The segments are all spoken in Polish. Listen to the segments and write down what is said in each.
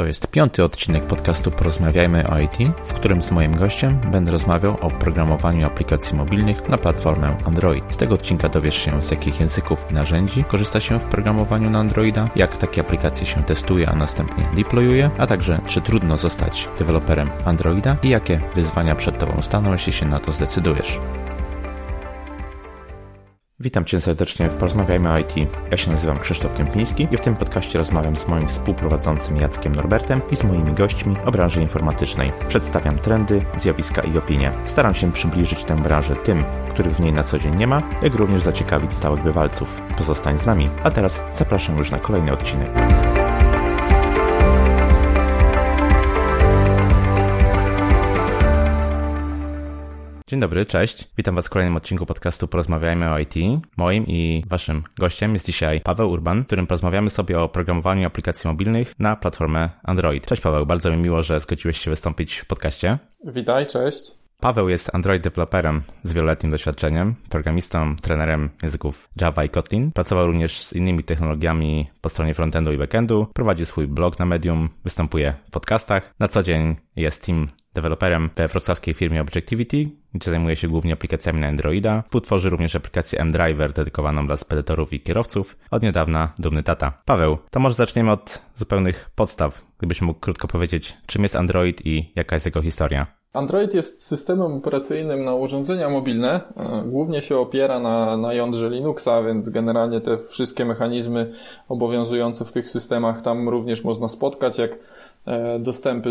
To jest piąty odcinek podcastu Porozmawiajmy o IT, w którym z moim gościem będę rozmawiał o programowaniu aplikacji mobilnych na platformę Android. Z tego odcinka dowiesz się, z jakich języków i narzędzi korzysta się w programowaniu na Androida, jak takie aplikacje się testuje, a następnie deployuje, a także czy trudno zostać deweloperem Androida i jakie wyzwania przed Tobą staną, jeśli się na to zdecydujesz. Witam Cię serdecznie w Porozmawiajmy o IT. Ja się nazywam Krzysztof Kępiński i w tym podcaście rozmawiam z moim współprowadzącym Jackiem Norbertem i z moimi gośćmi o branży informatycznej. Przedstawiam trendy, zjawiska i opinie. Staram się przybliżyć tę branżę tym, których w niej na co dzień nie ma, jak również zaciekawić stałych bywalców. Pozostań z nami, a teraz zapraszam już na kolejny odcinek. Dzień dobry, cześć. Witam Was w kolejnym odcinku podcastu Porozmawiajmy o IT. Moim i Waszym gościem jest dzisiaj Paweł Urban, którym porozmawiamy sobie o programowaniu aplikacji mobilnych na platformę Android. Cześć Paweł, bardzo mi miło, że zgodziłeś się wystąpić w podcaście. Witaj, cześć. Paweł jest Android deweloperem z wieloletnim doświadczeniem, programistą, trenerem języków Java i Kotlin. Pracował również z innymi technologiami po stronie frontendu i backendu. Prowadzi swój blog na Medium, występuje w podcastach. Na co dzień jest team deweloperem we wrocławskiej firmie Objectivity, gdzie zajmuje się głównie aplikacjami na Androida. Współtworzy również aplikację M-Driver dedykowaną dla spedytorów i kierowców. Od niedawna dumny tata. Paweł, to może zaczniemy od zupełnych podstaw. Gdybyś mógł krótko powiedzieć, czym jest Android i jaka jest jego historia. Android jest systemem operacyjnym na urządzenia mobilne. E, głównie się opiera na, na jądrze Linuxa, więc generalnie te wszystkie mechanizmy obowiązujące w tych systemach tam również można spotkać, jak dostępy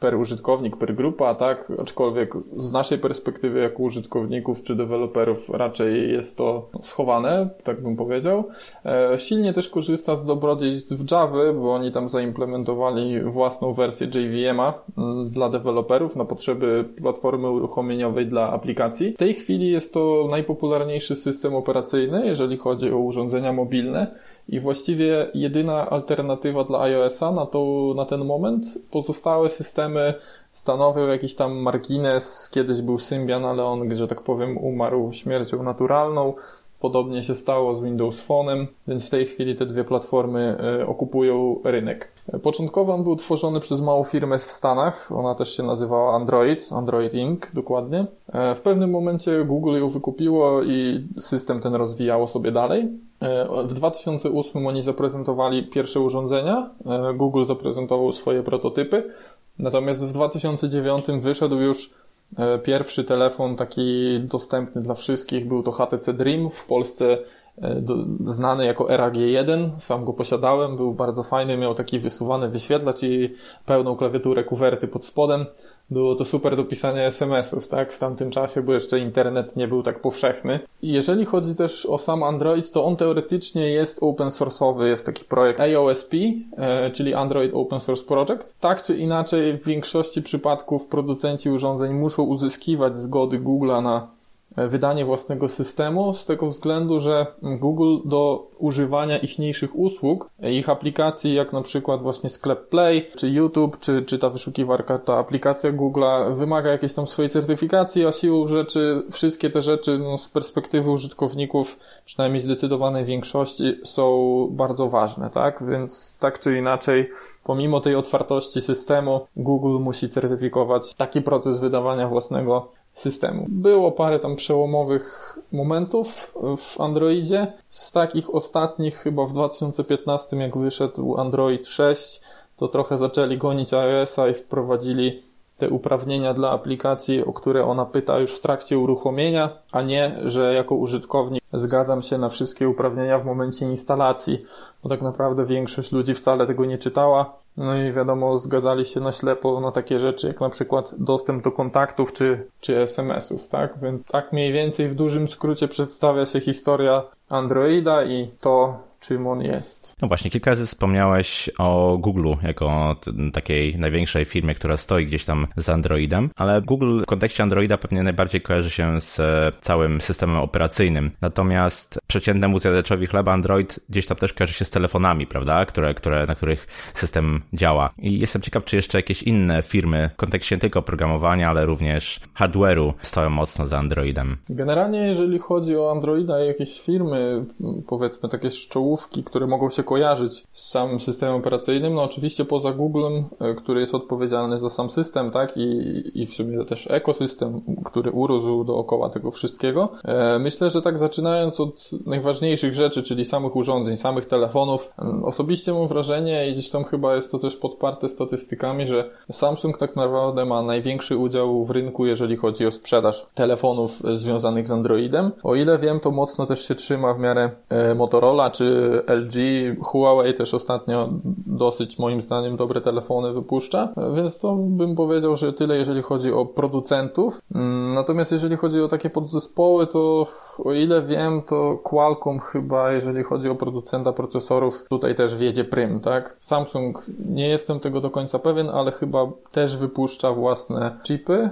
per użytkownik, per grupa, tak? Aczkolwiek z naszej perspektywy jako użytkowników czy deweloperów raczej jest to schowane, tak bym powiedział. E, silnie też korzysta z dobrodziejstw Java, bo oni tam zaimplementowali własną wersję JVM-a mm, dla deweloperów na potrzeby platformy uruchomieniowej dla aplikacji. W tej chwili jest to najpopularniejszy system operacyjny, jeżeli chodzi o urządzenia mobilne. I właściwie jedyna alternatywa dla iOS-a na, to, na ten moment, pozostałe systemy stanowią jakiś tam margines. Kiedyś był Symbian, ale on, że tak powiem, umarł śmiercią naturalną. Podobnie się stało z Windows Phone'em, więc w tej chwili te dwie platformy e, okupują rynek. Początkowo on był tworzony przez małą firmę w Stanach, ona też się nazywała Android, Android Inc. dokładnie. E, w pewnym momencie Google ją wykupiło i system ten rozwijało sobie dalej. E, w 2008 oni zaprezentowali pierwsze urządzenia, Google zaprezentował swoje prototypy, natomiast w 2009 wyszedł już E, pierwszy telefon taki dostępny dla wszystkich był to HTC Dream. W Polsce e, znany jako RAG1. Sam go posiadałem, był bardzo fajny, miał taki wysuwany wyświetlacz i pełną klawiaturę kuwerty pod spodem było to super do pisania SMS-ów, tak? W tamtym czasie, bo jeszcze internet nie był tak powszechny. Jeżeli chodzi też o sam Android, to on teoretycznie jest open source'owy, jest taki projekt AOSP, e, czyli Android Open Source Project. Tak czy inaczej, w większości przypadków producenci urządzeń muszą uzyskiwać zgody Google'a na wydanie własnego systemu z tego względu, że Google do używania ichniejszych usług, e, ich aplikacji, jak na przykład właśnie sklep Play, czy YouTube, czy, czy ta wyszukiwarka, ta aplikacja Google'a wymaga jakiejś tam swojej certyfikacji, a siłą rzeczy wszystkie te rzeczy no, z perspektywy użytkowników, przynajmniej zdecydowanej większości, są bardzo ważne, tak? Więc tak czy inaczej pomimo tej otwartości systemu, Google musi certyfikować taki proces wydawania własnego systemu. Było parę tam przełomowych momentów w Androidzie. Z takich ostatnich chyba w 2015, jak wyszedł Android 6, to trochę zaczęli gonić iOS-a i wprowadzili te uprawnienia dla aplikacji, o które ona pyta już w trakcie uruchomienia, a nie, że jako użytkownik zgadzam się na wszystkie uprawnienia w momencie instalacji, bo tak naprawdę większość ludzi wcale tego nie czytała no i wiadomo, zgadzali się na ślepo na takie rzeczy, jak na przykład dostęp do kontaktów czy, czy SMS-ów, tak? Więc tak mniej więcej w dużym skrócie przedstawia się historia Androida i to, czym on jest. No właśnie, kilka razy wspomniałeś o Google jako takiej największej firmie, która stoi gdzieś tam za Androidem, ale Google w kontekście Androida pewnie najbardziej kojarzy się z całym systemem operacyjnym. Natomiast przeciętnemu zjadaczowi chleba Android gdzieś tam też kojarzy się z telefonami, prawda, które, które, na których system działa. I jestem ciekaw, czy jeszcze jakieś inne firmy w kontekście nie tylko programowania, ale również hardware'u stoją mocno za Androidem. Generalnie, jeżeli chodzi o Androida i jakieś firmy, powiedzmy takie szczegóły które mogą się kojarzyć z samym systemem operacyjnym. No oczywiście poza Googlem, e, który jest odpowiedzialny za sam system, tak, i, i w sumie też ekosystem, który urósł dookoła tego wszystkiego. E, myślę, że tak zaczynając od najważniejszych rzeczy, czyli samych urządzeń, samych telefonów, osobiście mam wrażenie i gdzieś tam chyba jest to też podparte statystykami, że Samsung tak naprawdę ma największy udział w rynku, jeżeli chodzi o sprzedaż telefonów związanych z Androidem. O ile wiem, to mocno też się trzyma w miarę e, Motorola czy LG. Huawei też ostatnio dosyć moim zdaniem dobre telefony wypuszcza, więc to bym powiedział, że tyle jeżeli chodzi o producentów. Mm, natomiast jeżeli chodzi o takie podzespoły, to o ile wiem, to Qualcomm chyba, jeżeli chodzi o producenta procesorów, tutaj też wiedzie prym, tak? Samsung, nie jestem tego do końca pewien, ale chyba też wypuszcza własne chipy,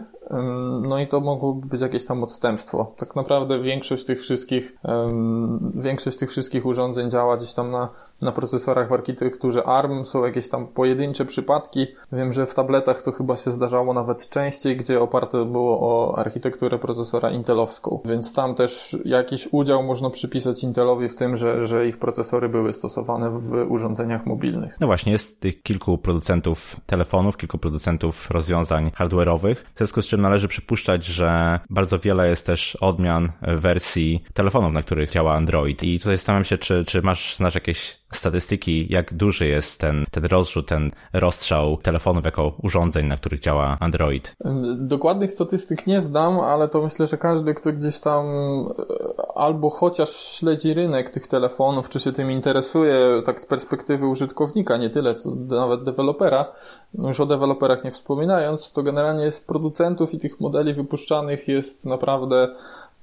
no i to mogłoby być jakieś tam odstępstwo. Tak naprawdę większość tych wszystkich, większość tych wszystkich urządzeń działa gdzieś tam na na procesorach w architekturze ARM są jakieś tam pojedyncze przypadki. Wiem, że w tabletach to chyba się zdarzało nawet częściej, gdzie oparte było o architekturę procesora intelowską. Więc tam też jakiś udział można przypisać Intelowi w tym, że, że ich procesory były stosowane w urządzeniach mobilnych. No właśnie, jest tych kilku producentów telefonów, kilku producentów rozwiązań hardware'owych, w związku z czym należy przypuszczać, że bardzo wiele jest też odmian wersji telefonów, na których działa Android. I tutaj zastanawiam się, czy, czy masz, znasz jakieś statystyki, jak duży jest ten, ten rozrzut, ten rozstrzał telefonów jako urządzeń, na których działa Android? Dokładnych statystyk nie zdam, ale to myślę, że każdy, kto gdzieś tam e, albo chociaż śledzi rynek tych telefonów, czy się tym interesuje, tak z perspektywy użytkownika, nie tyle co nawet dewelopera, no już o deweloperach nie wspominając, to generalnie jest producentów i tych modeli wypuszczanych jest naprawdę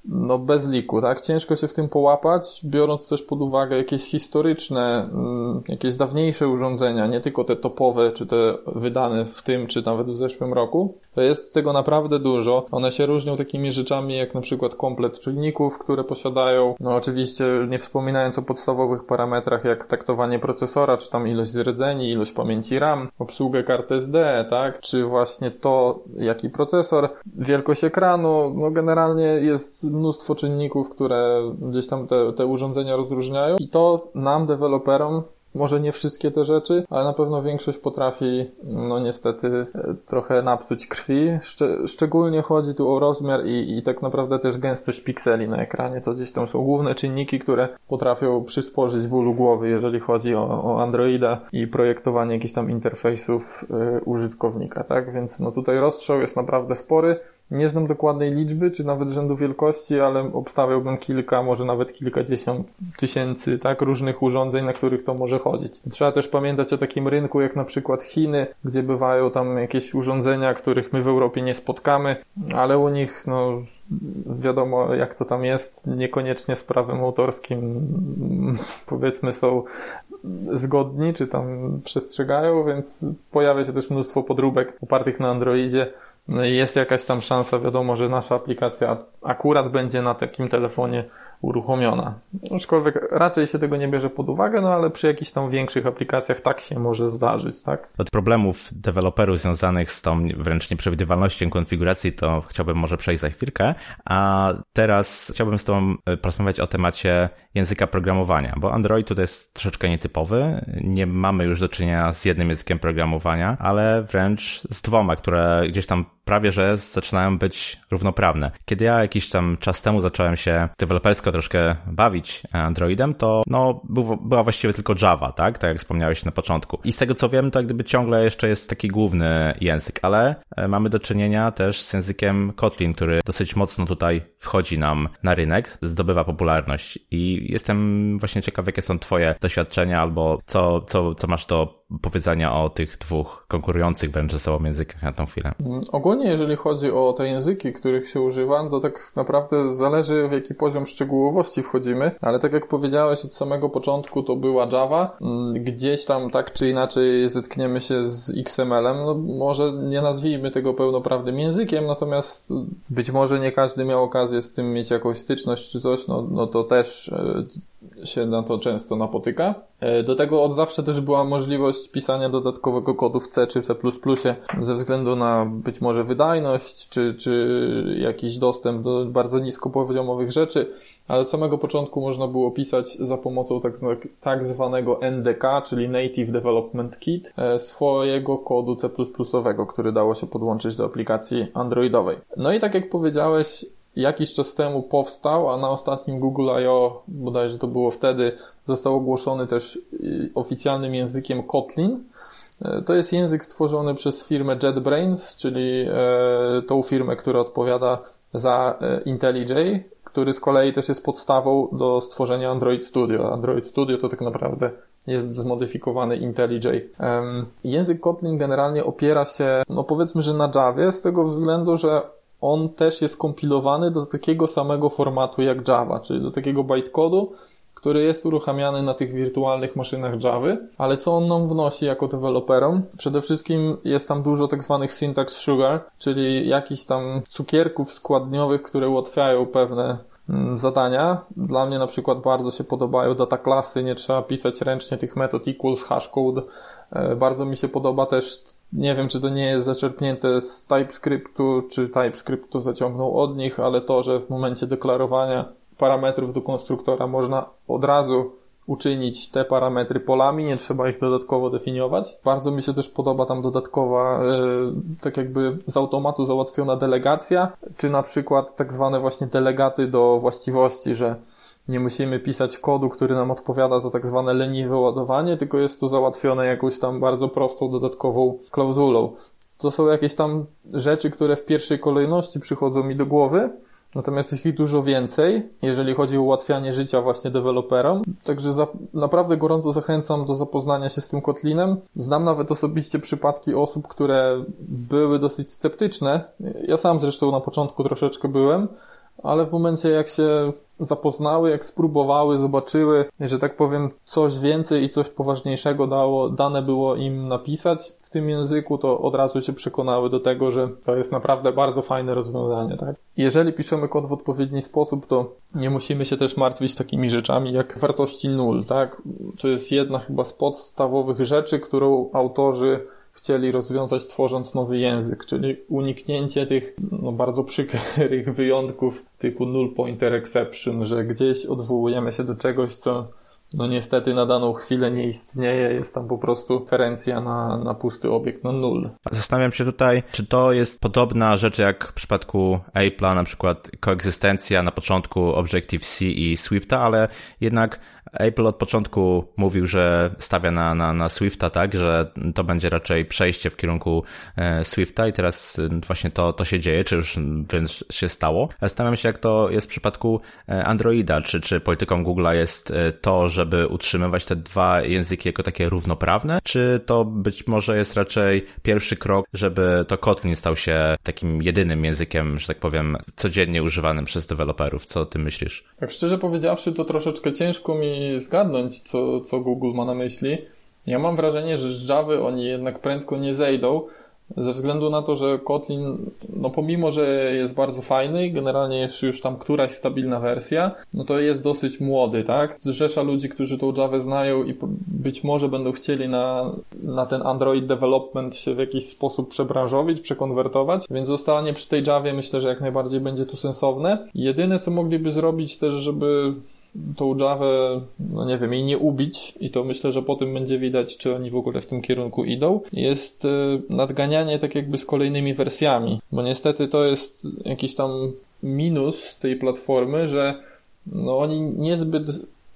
no bez liku, tak? Ciężko się w tym połapać, biorąc też pod uwagę jakieś historyczne, mm, jakieś dawniejsze urządzenia, nie tylko te topowe, czy te wydane w tym, czy nawet w zeszłym roku. To jest tego naprawdę dużo. One się różnią takimi rzeczami, jak na przykład komplet czynników, które posiadają, no oczywiście nie wspominając o podstawowych parametrach, jak taktowanie procesora, czy tam ilość rdzeni, ilość pamięci RAM, obsługę kart SD, tak? Czy właśnie to, jaki procesor, wielkość ekranu, no generalnie jest mnóstwo czynników, które gdzieś tam te, te urządzenia rozróżniają i to nam, deweloperom, może nie wszystkie te rzeczy, ale na pewno większość potrafi, no niestety, trochę napsuć krwi. Szcze szczególnie chodzi tu o rozmiar i, i tak naprawdę też gęstość pikseli na ekranie. To gdzieś tam są główne czynniki, które potrafią przysporzyć bólu głowy, jeżeli chodzi o, o Androida i projektowanie jakichś tam interfejsów y, użytkownika, tak? Więc no tutaj rozstrzał jest naprawdę spory. Nie znam dokładnej liczby, czy nawet rzędu wielkości, ale obstawiałbym kilka, może nawet kilkadziesiąt tysięcy, tak, różnych urządzeń, na których to może chodzić. Trzeba też pamiętać o takim rynku, jak na przykład Chiny, gdzie bywają tam jakieś urządzenia, których my w Europie nie spotkamy, ale u nich, no, wiadomo, jak to tam jest, niekoniecznie z prawem autorskim, powiedzmy, są zgodni, czy tam przestrzegają, więc pojawia się też mnóstwo podróbek opartych na Androidzie, no i jest jakaś tam szansa, wiadomo, że nasza aplikacja akurat będzie na takim telefonie uruchomiona. Aczkolwiek raczej się tego nie bierze pod uwagę, no ale przy jakichś tam większych aplikacjach tak się może zdarzyć, tak? Od problemów deweloperów związanych z tą wręcz nieprzewidywalnością konfiguracji to chciałbym może przejść za chwilkę, a teraz chciałbym z Tobą e, porozmawiać o temacie języka programowania, bo Android tutaj jest troszeczkę nietypowy. Nie mamy już do czynienia z jednym językiem programowania, ale wręcz z dwoma, które gdzieś tam prawie że zaczynają być równoprawne. Kiedy ja jakiś tam czas temu zacząłem się troszkę bawić Androidem, to no, był, była właściwie tylko Java, tak? Tak jak wspomniałeś na początku. I z tego co wiem, to jak gdyby ciągle jeszcze jest taki główny język, ale e, mamy do czynienia też z językiem Kotlin, który dosyć mocno tutaj wchodzi nam na rynek, zdobywa popularność i jestem właśnie ciekaw, jakie są twoje doświadczenia albo co, co, co masz do powiedzenia o tych dwóch konkurujących wręcz ze sobą językach na tą chwilę? Mm, ogólnie, jeżeli chodzi o te języki, których się używa, to tak naprawdę zależy w jaki poziom szczegółowości wchodzimy, ale tak jak powiedziałeś od samego początku, to była Java. Mm, gdzieś tam tak czy inaczej zetkniemy się z XML-em. No, może nie nazwijmy tego pełnoprawnym językiem, natomiast być może nie każdy miał okazję z tym mieć jakąś styczność czy coś, no, no to też e, się na to często napotyka. E, do tego od zawsze też była możliwość pisania dodatkowego kodu w C czy C++ ze względu na być może wydajność czy, czy jakiś dostęp do bardzo niskopoziomowych rzeczy, ale od samego początku można było pisać za pomocą tak, tak zwanego NDK, czyli Native Development Kit, e, swojego kodu C++, który dało się podłączyć do aplikacji androidowej. No i tak jak powiedziałeś, jakiś czas temu powstał, a na ostatnim Google I.O., bodajże to było wtedy, został ogłoszony też y, oficjalnym językiem Kotlin. E, to jest język stworzony przez firmę JetBrains, czyli e, tą firmę, która odpowiada za e, IntelliJ, który z kolei też jest podstawą do stworzenia Android Studio. Android Studio to tak naprawdę jest zmodyfikowany IntelliJ. Język Kotlin generalnie opiera się, no powiedzmy, że na Javie, z tego względu, że on też jest kompilowany do takiego samego formatu jak Java, czyli do takiego bytecodu, który jest uruchamiany na tych wirtualnych maszynach Java, ale co on nam wnosi jako deweloperom? Przede wszystkim jest tam dużo tak zwanych syntax sugar, czyli jakichś tam cukierków składniowych, które ułatwiają pewne mm, zadania. Dla mnie na przykład bardzo się podobają data klasy, nie trzeba pisać ręcznie tych metod equals, hashcode. E, bardzo mi się podoba też nie wiem, czy to nie jest zaczerpnięte z TypeScriptu, czy TypeScript to zaciągnął od nich, ale to, że w momencie deklarowania parametrów do konstruktora można od razu uczynić te parametry polami, nie trzeba ich dodatkowo definiować. Bardzo mi się też podoba tam dodatkowa, yy, tak jakby z automatu załatwiona delegacja, czy na przykład tak zwane właśnie delegaty do właściwości, że nie musimy pisać kodu, który nam odpowiada za tak zwane leniwe ładowanie, tylko jest to załatwione jakąś tam bardzo prostą dodatkową klauzulą. To są jakieś tam rzeczy, które w pierwszej kolejności przychodzą mi do głowy, Natomiast jest ich dużo więcej, jeżeli chodzi o ułatwianie życia właśnie deweloperom. Także za, naprawdę gorąco zachęcam do zapoznania się z tym Kotlinem. Znam nawet osobiście przypadki osób, które były dosyć sceptyczne. Ja sam zresztą na początku troszeczkę byłem, ale w momencie jak się zapoznały, jak spróbowały, zobaczyły, że tak powiem, coś więcej i coś poważniejszego dało, dane było im napisać w tym języku, to od razu się przekonały do tego, że to jest naprawdę bardzo fajne rozwiązanie, tak? Jeżeli piszemy kod w odpowiedni sposób, to nie musimy się też martwić takimi rzeczami jak wartości nul, tak? To jest jedna chyba z podstawowych rzeczy, którą autorzy chcieli rozwiązać tworząc nowy język, czyli uniknięcie tych no, bardzo przykrych wyjątków typu null pointer exception, że gdzieś odwołujemy się do czegoś, co no niestety na daną chwilę nie istnieje, jest tam po prostu referencja na, na pusty obiekt, na null. Zastanawiam się tutaj, czy to jest podobna rzecz jak w przypadku Apple'a, na przykład koegzystencja na początku Objective-C i Swifta, ale jednak Apple od początku mówił, że stawia na, na, na Swifta, tak, że to będzie raczej przejście w kierunku e, Swifta i teraz e, właśnie to, to się dzieje, czy już wręcz się stało. Zastanawiam się, jak to jest w przypadku e, Androida, czy, czy polityką Google'a jest to, żeby utrzymywać te dwa języki jako takie równoprawne, czy to być może jest raczej pierwszy krok, żeby to Kotlin stał się takim jedynym językiem, że tak powiem, codziennie używanym przez deweloperów. Co ty myślisz? Tak szczerze powiedziawszy, to troszeczkę ciężko mi zgadnąć, co, co Google ma na myśli. Ja mam wrażenie, że z Java oni jednak prędko nie zejdą, ze względu na to, że Kotlin, no pomimo, że jest bardzo fajny generalnie jest już tam któraś stabilna wersja, no to jest dosyć młody, tak? Zrzesza ludzi, którzy tą Java znają i być może będą chcieli na, na ten Android development się w jakiś sposób przebranżowić, przekonwertować, więc zostanie przy tej Javie myślę, że jak najbardziej będzie tu sensowne. Jedyne, co mogliby zrobić też, żeby tą Java, no nie wiem, jej nie ubić i to myślę, że po tym będzie widać, czy oni w ogóle w tym kierunku idą, jest y, nadganianie tak jakby z kolejnymi wersjami, bo niestety to jest jakiś tam minus tej platformy, że no oni niezbyt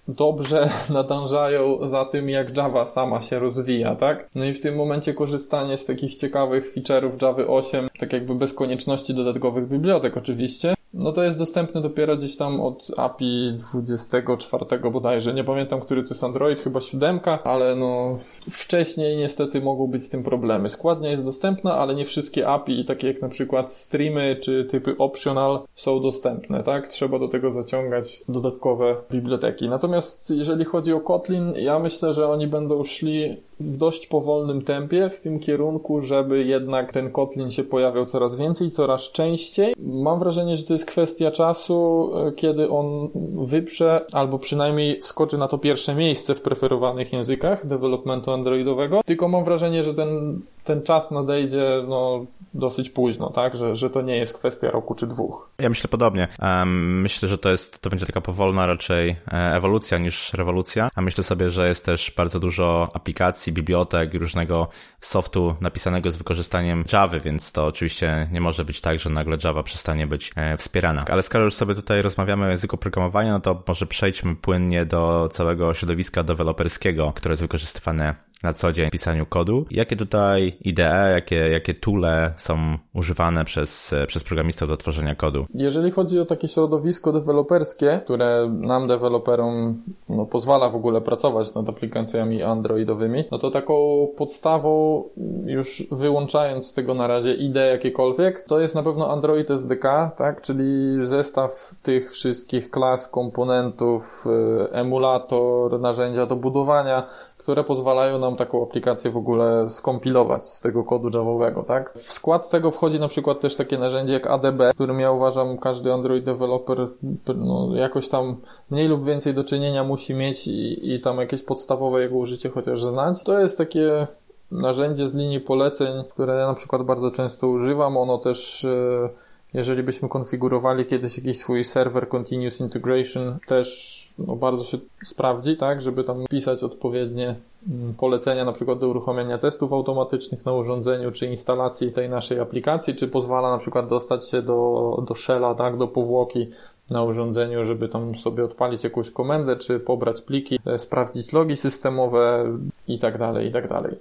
dobrze nadążają za tym, jak Java sama się rozwija, tak? No i w tym momencie korzystanie z takich ciekawych feature'ów Java 8, tak jakby bez konieczności dodatkowych bibliotek oczywiście, no to jest dostępne dopiero gdzieś tam od API 24 bodajże. Nie pamiętam, który to jest Android, chyba 7, ale no wcześniej niestety mogą być z tym problemy. Składnia jest dostępna, ale nie wszystkie API, takie jak na przykład streamy czy typy optional są dostępne, tak? Trzeba do tego zaciągać dodatkowe biblioteki. Natomiast jeżeli chodzi o Kotlin, ja myślę, że oni będą szli w dość powolnym tempie w tym kierunku, żeby jednak ten Kotlin się pojawiał coraz więcej, coraz częściej, mam wrażenie, że to jest kwestia czasu, e, kiedy on wyprze albo przynajmniej wskoczy na to pierwsze miejsce w preferowanych językach developmentu androidowego. Tylko mam wrażenie, że ten, ten czas nadejdzie no, dosyć późno, tak? Że, że to nie jest kwestia roku czy dwóch. Ja myślę podobnie. myślę, że to jest, to będzie taka powolna raczej e, ewolucja niż rewolucja, a myślę sobie, że jest też bardzo dużo aplikacji, bibliotek różnego softu napisanego z wykorzystaniem Java, więc to oczywiście nie może być tak, że nagle Java przestanie być e, wspierana. Ale skoro już sobie tutaj rozmawiamy o języku programowania, no to może przejdźmy płynnie do całego środowiska deweloperskiego, które jest wykorzystywane na co dzień pisaniu kodu. Jakie tutaj IDE, jakie, jakie toole są używane przez, przez programistów do tworzenia kodu? Jeżeli chodzi o takie środowisko deweloperskie, które nam deweloperom no, pozwala w ogóle pracować nad aplikacjami androidowymi, no to taką podstawą, już wyłączając z tego na razie IDE jakiekolwiek, to jest na pewno Android SDK, tak, czyli zestaw tych wszystkich klas, komponentów, y, emulator, narzędzia do budowania, które pozwalają nam taką aplikację w ogóle skompilować z tego kodu Javowego, tak? W skład tego wchodzi na przykład też takie narzędzie jak ADB, którym ja uważam każdy Android developer no, jakoś tam mniej lub więcej do czynienia musi mieć i, i tam jakieś podstawowe jego użycie chociaż znać. To jest takie narzędzie z linii poleceń, które ja na przykład bardzo często używam. Ono też e, jeżeli byśmy konfigurowali kiedyś jakiś swój serwer Continuous Integration, też no, bardzo się sprawdzi, tak, żeby tam pisać odpowiednie mm, polecenia na przykład do uruchomienia testów automatycznych na urządzeniu, czy instalacji tej naszej aplikacji, czy pozwala na przykład dostać się do, do shella, tak, do powłoki na urządzeniu, żeby tam sobie odpalić jakąś komendę, czy pobrać pliki, e, sprawdzić logi systemowe i tak dalej, i tak dalej.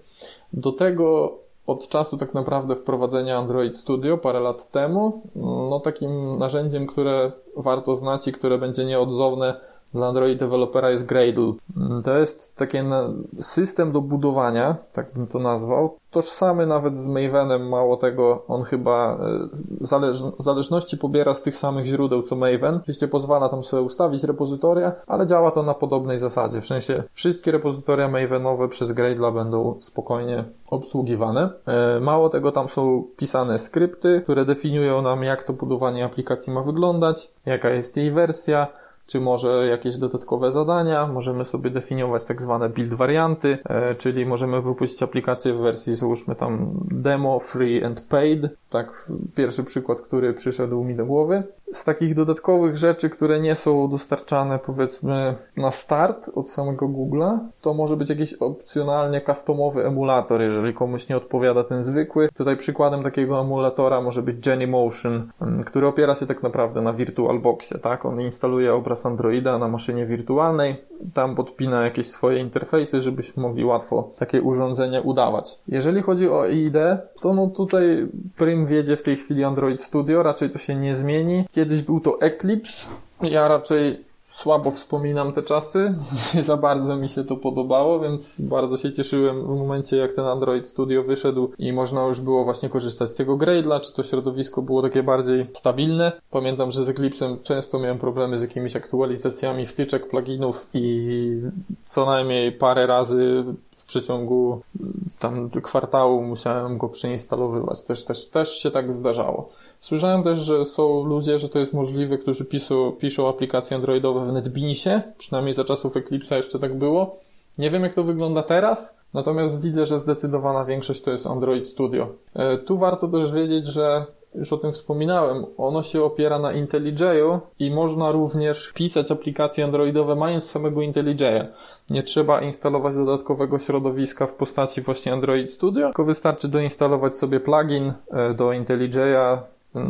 Do tego od czasu tak naprawdę wprowadzenia Android Studio parę lat temu, no takim narzędziem, które warto znać i które będzie nieodzowne dla Android dewelopera jest Gradle. Mm, to jest taki system do budowania, tak bym to nazwał, tożsamy nawet z Mavenem, mało tego, on chyba e, zależ zależności pobiera z tych samych źródeł co Maven. Oczywiście pozwala tam sobie ustawić repozytoria, ale działa to na podobnej zasadzie. W sensie wszystkie repozytoria Mavenowe przez Gradle będą spokojnie obsługiwane. E, mało tego, tam są pisane skrypty, które definiują nam jak to budowanie aplikacji ma wyglądać, jaka jest jej wersja, czy może jakieś dodatkowe zadania. Możemy sobie definiować tak zwane build warianty, e, czyli możemy wypuścić aplikację w wersji, załóżmy tam demo, free and paid. Tak, pierwszy przykład, który przyszedł mi do głowy. Z takich dodatkowych rzeczy, które nie są dostarczane powiedzmy na start od samego Google'a, to może być jakiś opcjonalnie customowy emulator, jeżeli komuś nie odpowiada ten zwykły. Tutaj przykładem takiego emulatora może być Genymotion, mm, który opiera się tak naprawdę na VirtualBoxie, tak? On instaluje obraz Androida na maszynie wirtualnej, tam podpina jakieś swoje interfejsy, żebyśmy mogli łatwo takie urządzenie udawać. Jeżeli chodzi o IDE, to no tutaj Prim wiedzie w tej chwili Android Studio, raczej to się nie zmieni. Kiedyś był to Eclipse. Ja raczej słabo wspominam te czasy. Nie za bardzo mi się to podobało, więc bardzo się cieszyłem w momencie, jak ten Android Studio wyszedł i można już było właśnie korzystać z tego Gradle'a, czy to środowisko było takie bardziej stabilne. Pamiętam, że z Eclipse'em często miałem problemy z jakimiś aktualizacjami wtyczek, pluginów i co najmniej parę razy w przeciągu tam kwartału musiałem go przeinstalowywać. Też, też, też się tak zdarzało. Słyszałem też, że są ludzie, że to jest możliwe, którzy piszą, piszą aplikacje androidowe w NetBeansie, przynajmniej za czasów Eclipse'a jeszcze tak było. Nie wiem jak to wygląda teraz, natomiast widzę, że zdecydowana większość to jest Android Studio. E, tu warto też wiedzieć, że już o tym wspominałem, ono się opiera na IntelliJ'u i można również pisać aplikacje androidowe mając samego IntelliJ'a. Nie trzeba instalować dodatkowego środowiska w postaci właśnie Android Studio, tylko wystarczy doinstalować sobie plugin e, do IntelliJ'a,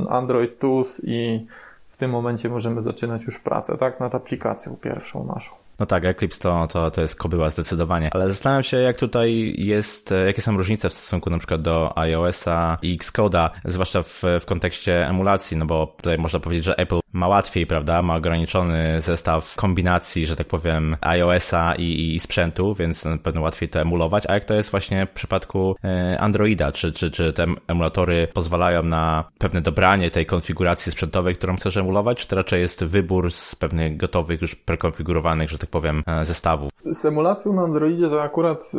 Android Tools i w tym momencie możemy zaczynać już pracę, tak, nad aplikacją pierwszą naszą. No tak, Eclipse to, to, to jest kobyła zdecydowanie. Ale zastanawiam się, jak tutaj jest, jakie są różnice w stosunku na przykład do iOS-a i Xcode'a, zwłaszcza w, w kontekście emulacji, no bo tutaj można powiedzieć, że Apple ma łatwiej, prawda? Ma ograniczony zestaw kombinacji, że tak powiem, iOS-a i, i sprzętu, więc na pewno łatwiej to emulować. A jak to jest właśnie w przypadku e, Androida? Czy, czy, czy te emulatory pozwalają na pewne dobranie tej konfiguracji sprzętowej, którą chcesz emulować, czy to raczej jest wybór z pewnych gotowych, już prekonfigurowanych, że tak powiem, e, zestawów? Z emulacją na Androidzie to akurat,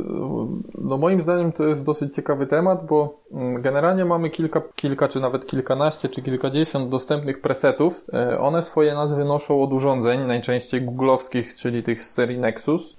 no moim zdaniem to jest dosyć ciekawy temat, bo mm, generalnie mamy kilka, kilka czy nawet kilkanaście czy kilkadziesiąt dostępnych presetów. E, one swoje nazwy noszą od urządzeń, najczęściej googlowskich, czyli tych z serii Nexus.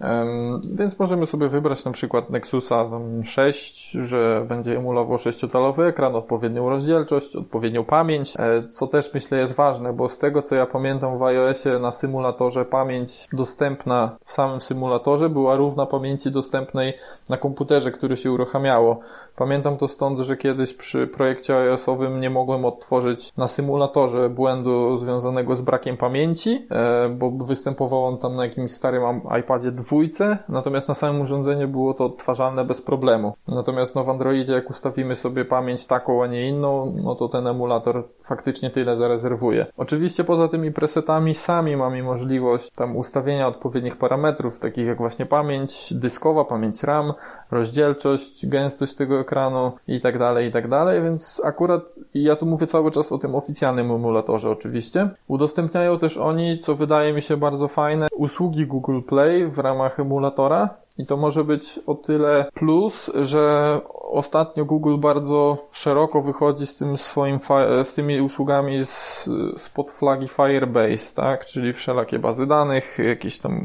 Więc możemy sobie wybrać na przykład Nexusa 6, że będzie emulował sześciotalowy ekran, odpowiednią rozdzielczość, odpowiednią pamięć, e, co też myślę jest ważne, bo z tego co ja pamiętam w iOSie na symulatorze pamięć dostępna w samym symulatorze była równa pamięci dostępnej na komputerze, który się uruchamiało. Pamiętam to stąd, że kiedyś przy projekcie iOS-owym nie mogłem odtworzyć na symulatorze błędu związanego z brakiem pamięci, e, bo występował on tam na jakimś starym iPadzie dwójce, natomiast na samym urządzeniu było to odtwarzalne bez problemu. Natomiast no w Androidzie jak ustawimy sobie pamięć taką, a nie inną, no to ten emulator faktycznie tyle zarezerwuje. Oczywiście poza tymi presetami sami mamy możliwość tam ustawienia odpowiednich parametrów, takich jak właśnie pamięć dyskowa, pamięć RAM, rozdzielczość, gęstość tego ekranu i tak dalej, i tak dalej, więc akurat ja tu mówię cały czas o tym oficjalnym emulatorze oczywiście. Udostępniają też oni, co wydaje mi się bardzo fajne, usługi Google Play w ramach emulatora, i to może być o tyle plus, że ostatnio Google bardzo szeroko wychodzi z tym swoim, z tymi usługami z, spod flagi Firebase, tak? Czyli wszelakie bazy danych, jakieś tam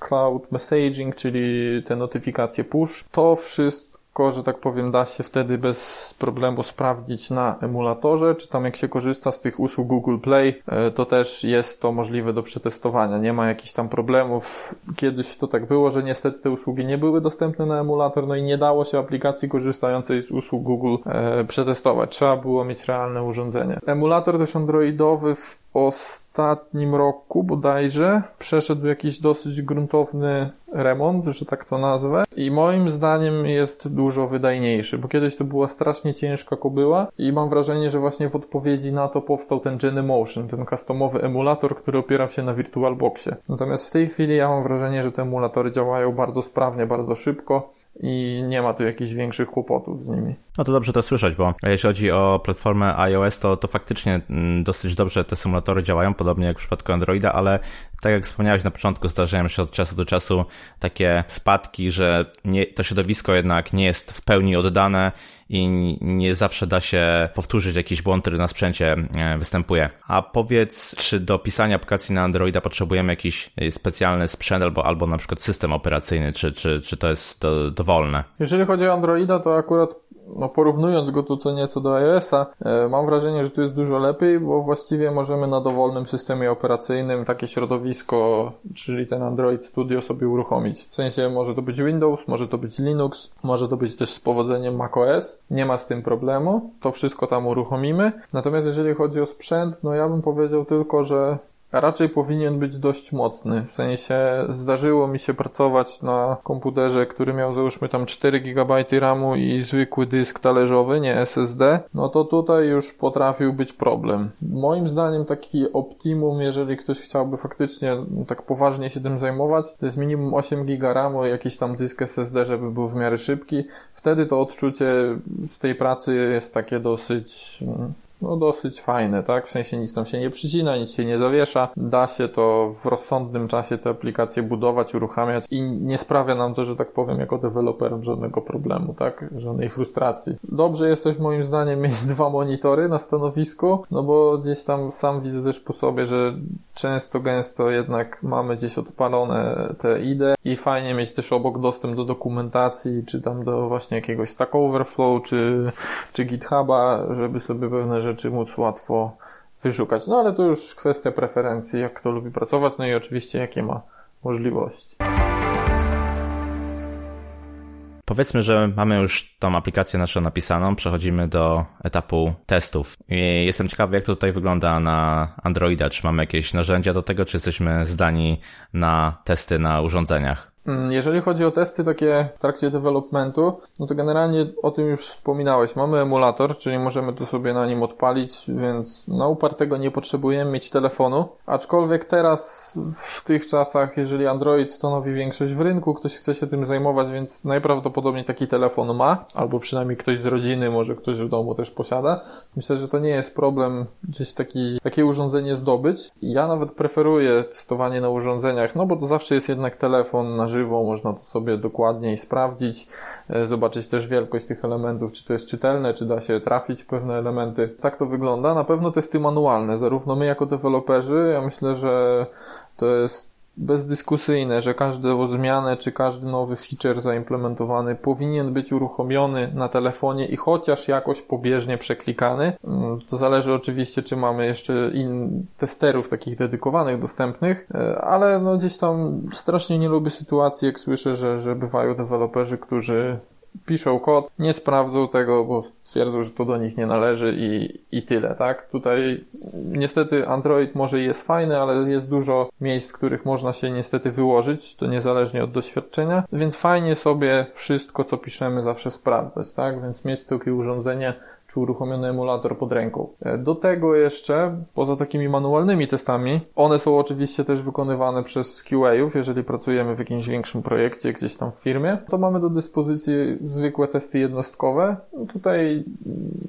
cloud messaging, czyli te notyfikacje push. To wszystko tylko, że tak powiem, da się wtedy bez problemu sprawdzić na emulatorze, czy tam jak się korzysta z tych usług Google Play, e, to też jest to możliwe do przetestowania. Nie ma jakichś tam problemów. Kiedyś to tak było, że niestety te usługi nie były dostępne na emulator, no i nie dało się aplikacji korzystającej z usług Google e, przetestować. Trzeba było mieć realne urządzenie. Emulator też androidowy w ostatnim roku bodajże przeszedł jakiś dosyć gruntowny remont, że tak to nazwę i moim zdaniem jest dużo wydajniejszy, bo kiedyś to była strasznie ciężka kobyła i mam wrażenie, że właśnie w odpowiedzi na to powstał ten Genymotion, ten customowy emulator, który opierał się na VirtualBoxie. Natomiast w tej chwili ja mam wrażenie, że te emulatory działają bardzo sprawnie, bardzo szybko i nie ma tu jakichś większych kłopotów z nimi. No to dobrze to słyszeć, bo jeśli chodzi o platformę iOS, to, to faktycznie mm, dosyć dobrze te symulatory działają, podobnie jak w przypadku Androida, ale tak jak wspomniałeś na początku, zdarzają się od czasu do czasu takie wpadki, że nie, to środowisko jednak nie jest w pełni oddane i nie zawsze da się powtórzyć jakiś błąd, który na sprzęcie e, występuje. A powiedz, czy do pisania aplikacji na Androida potrzebujemy jakiś e, specjalny sprzęt albo, albo na przykład system operacyjny, czy, czy, czy to jest do, dowolne? Jeżeli chodzi o Androida, to akurat no porównując go tu co nieco do iOS-a, e, mam wrażenie, że tu jest dużo lepiej, bo właściwie możemy na dowolnym systemie operacyjnym takie środowisko, czyli ten Android Studio sobie uruchomić. W sensie może to być Windows, może to być Linux, może to być też z powodzeniem macOS. Nie ma z tym problemu. To wszystko tam uruchomimy. Natomiast jeżeli chodzi o sprzęt, no ja bym powiedział tylko, że raczej powinien być dość mocny. W sensie zdarzyło mi się pracować na komputerze, który miał załóżmy tam 4 GB RAMu i zwykły dysk talerzowy, nie SSD, no to tutaj już potrafił być problem. Moim zdaniem taki optimum, jeżeli ktoś chciałby faktycznie tak poważnie się tym zajmować, to jest minimum 8 GB RAMu i jakiś tam dysk SSD, żeby był w miarę szybki. Wtedy to odczucie z tej pracy jest takie dosyć no dosyć fajne, tak? W sensie nic tam się nie przycina, nic się nie zawiesza. Da się to w rozsądnym czasie te aplikacje budować, uruchamiać i nie sprawia nam to, że tak powiem, jako deweloperom żadnego problemu, tak? Żadnej frustracji. Dobrze jest też moim zdaniem mieć dwa monitory na stanowisku, no bo gdzieś tam sam widzę też po sobie, że często, gęsto jednak mamy gdzieś odpalone te IDE i fajnie mieć też obok dostęp do dokumentacji, czy tam do właśnie jakiegoś Stack Overflow, czy, czy GitHuba, żeby sobie pewne rzeczy rzeczy móc łatwo wyszukać. No ale to już kwestia preferencji, jak kto lubi pracować, no i oczywiście jakie ma możliwości. Powiedzmy, że mamy już tą aplikację naszą napisaną, przechodzimy do etapu testów. I jestem ciekawy, jak to tutaj wygląda na Androida. Czy mamy jakieś narzędzia do tego, czy jesteśmy zdani na testy na urządzeniach? Mm, jeżeli chodzi o testy takie w trakcie developmentu, no to generalnie o tym już wspominałeś. Mamy emulator, czyli możemy to sobie na nim odpalić, więc na upartego nie potrzebujemy mieć telefonu. Aczkolwiek teraz w tych czasach, jeżeli Android stanowi większość w rynku, ktoś chce się tym zajmować, więc najprawdopodobniej taki telefon ma, albo przynajmniej ktoś z rodziny, może ktoś w domu też posiada. Myślę, że to nie jest problem gdzieś taki, takie urządzenie zdobyć. Ja nawet preferuję testowanie na urządzeniach, no bo to zawsze jest jednak telefon na żywo, można to sobie dokładniej sprawdzić, e, zobaczyć też wielkość tych elementów, czy to jest czytelne, czy da się trafić pewne elementy. Tak to wygląda. Na pewno testy manualne, zarówno my jako deweloperzy, ja myślę, że to jest bezdyskusyjne, że każdą zmianę czy każdy nowy feature zaimplementowany powinien być uruchomiony na telefonie i chociaż jakoś pobieżnie przeklikany. Mm, to zależy oczywiście, czy mamy jeszcze in testerów takich dedykowanych, dostępnych, e, ale no gdzieś tam strasznie nie lubię sytuacji, jak słyszę, że, że bywają deweloperzy, którzy piszą kod, nie sprawdzą tego, bo stwierdzą, że to do nich nie należy i, i tyle, tak? Tutaj niestety Android może jest fajny, ale jest dużo miejsc, w których można się niestety wyłożyć, to niezależnie od doświadczenia, więc fajnie sobie wszystko, co piszemy zawsze sprawdzać, tak? Więc mieć takie urządzenie czy uruchomiony emulator pod ręką. E, do tego jeszcze, poza takimi manualnymi testami, one są oczywiście też wykonywane przez QA-ów, jeżeli pracujemy w jakimś większym projekcie gdzieś tam w firmie, to mamy do dyspozycji zwykłe testy jednostkowe. No tutaj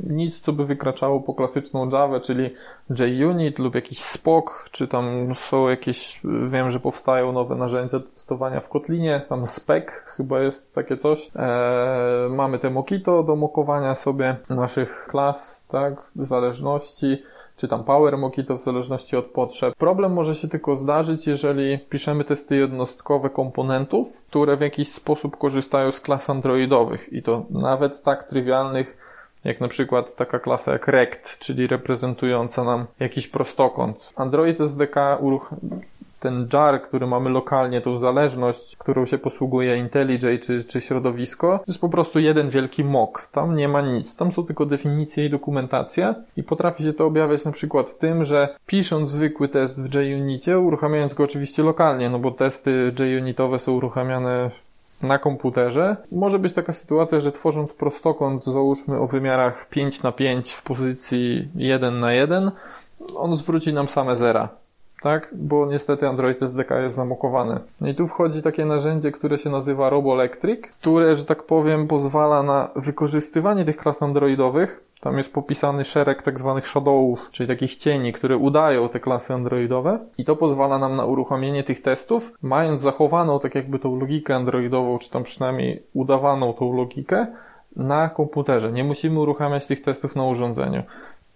nic, co by wykraczało po klasyczną Java, czyli JUnit lub jakiś Spock, czy tam są jakieś, wiem, że powstają nowe narzędzia do testowania w Kotlinie, tam Spec chyba jest takie coś. Eee, mamy te Mokito do mokowania sobie naszych klas, tak, zależności czy tam Power Mokito w zależności od potrzeb. Problem może się tylko zdarzyć, jeżeli piszemy testy jednostkowe komponentów, które w jakiś sposób korzystają z klas androidowych i to nawet tak trywialnych jak na przykład taka klasa jak rect, czyli reprezentująca nam jakiś prostokąt. Android SDK uruch ten jar, który mamy lokalnie, tą zależność, którą się posługuje IntelliJ czy, czy środowisko, to jest po prostu jeden wielki mock. Tam nie ma nic. Tam są tylko definicje i dokumentacja i potrafi się to objawiać na przykład tym, że pisząc zwykły test w JUnicie, uruchamiając go oczywiście lokalnie, no bo testy JUnitowe są uruchamiane na komputerze. Może być taka sytuacja, że tworząc prostokąt, załóżmy o wymiarach 5 na 5 w pozycji 1 na 1, on zwróci nam same zera. Tak? Bo niestety Android SDK jest zamokowany. I tu wchodzi takie narzędzie, które się nazywa RoboElectric, które, że tak powiem, pozwala na wykorzystywanie tych klas androidowych tam jest popisany szereg tak zwanych shadowów, czyli takich cieni, które udają te klasy androidowe i to pozwala nam na uruchomienie tych testów, mając zachowaną tak jakby tą logikę androidową, czy tam przynajmniej udawaną tą logikę na komputerze. Nie musimy uruchamiać tych testów na urządzeniu.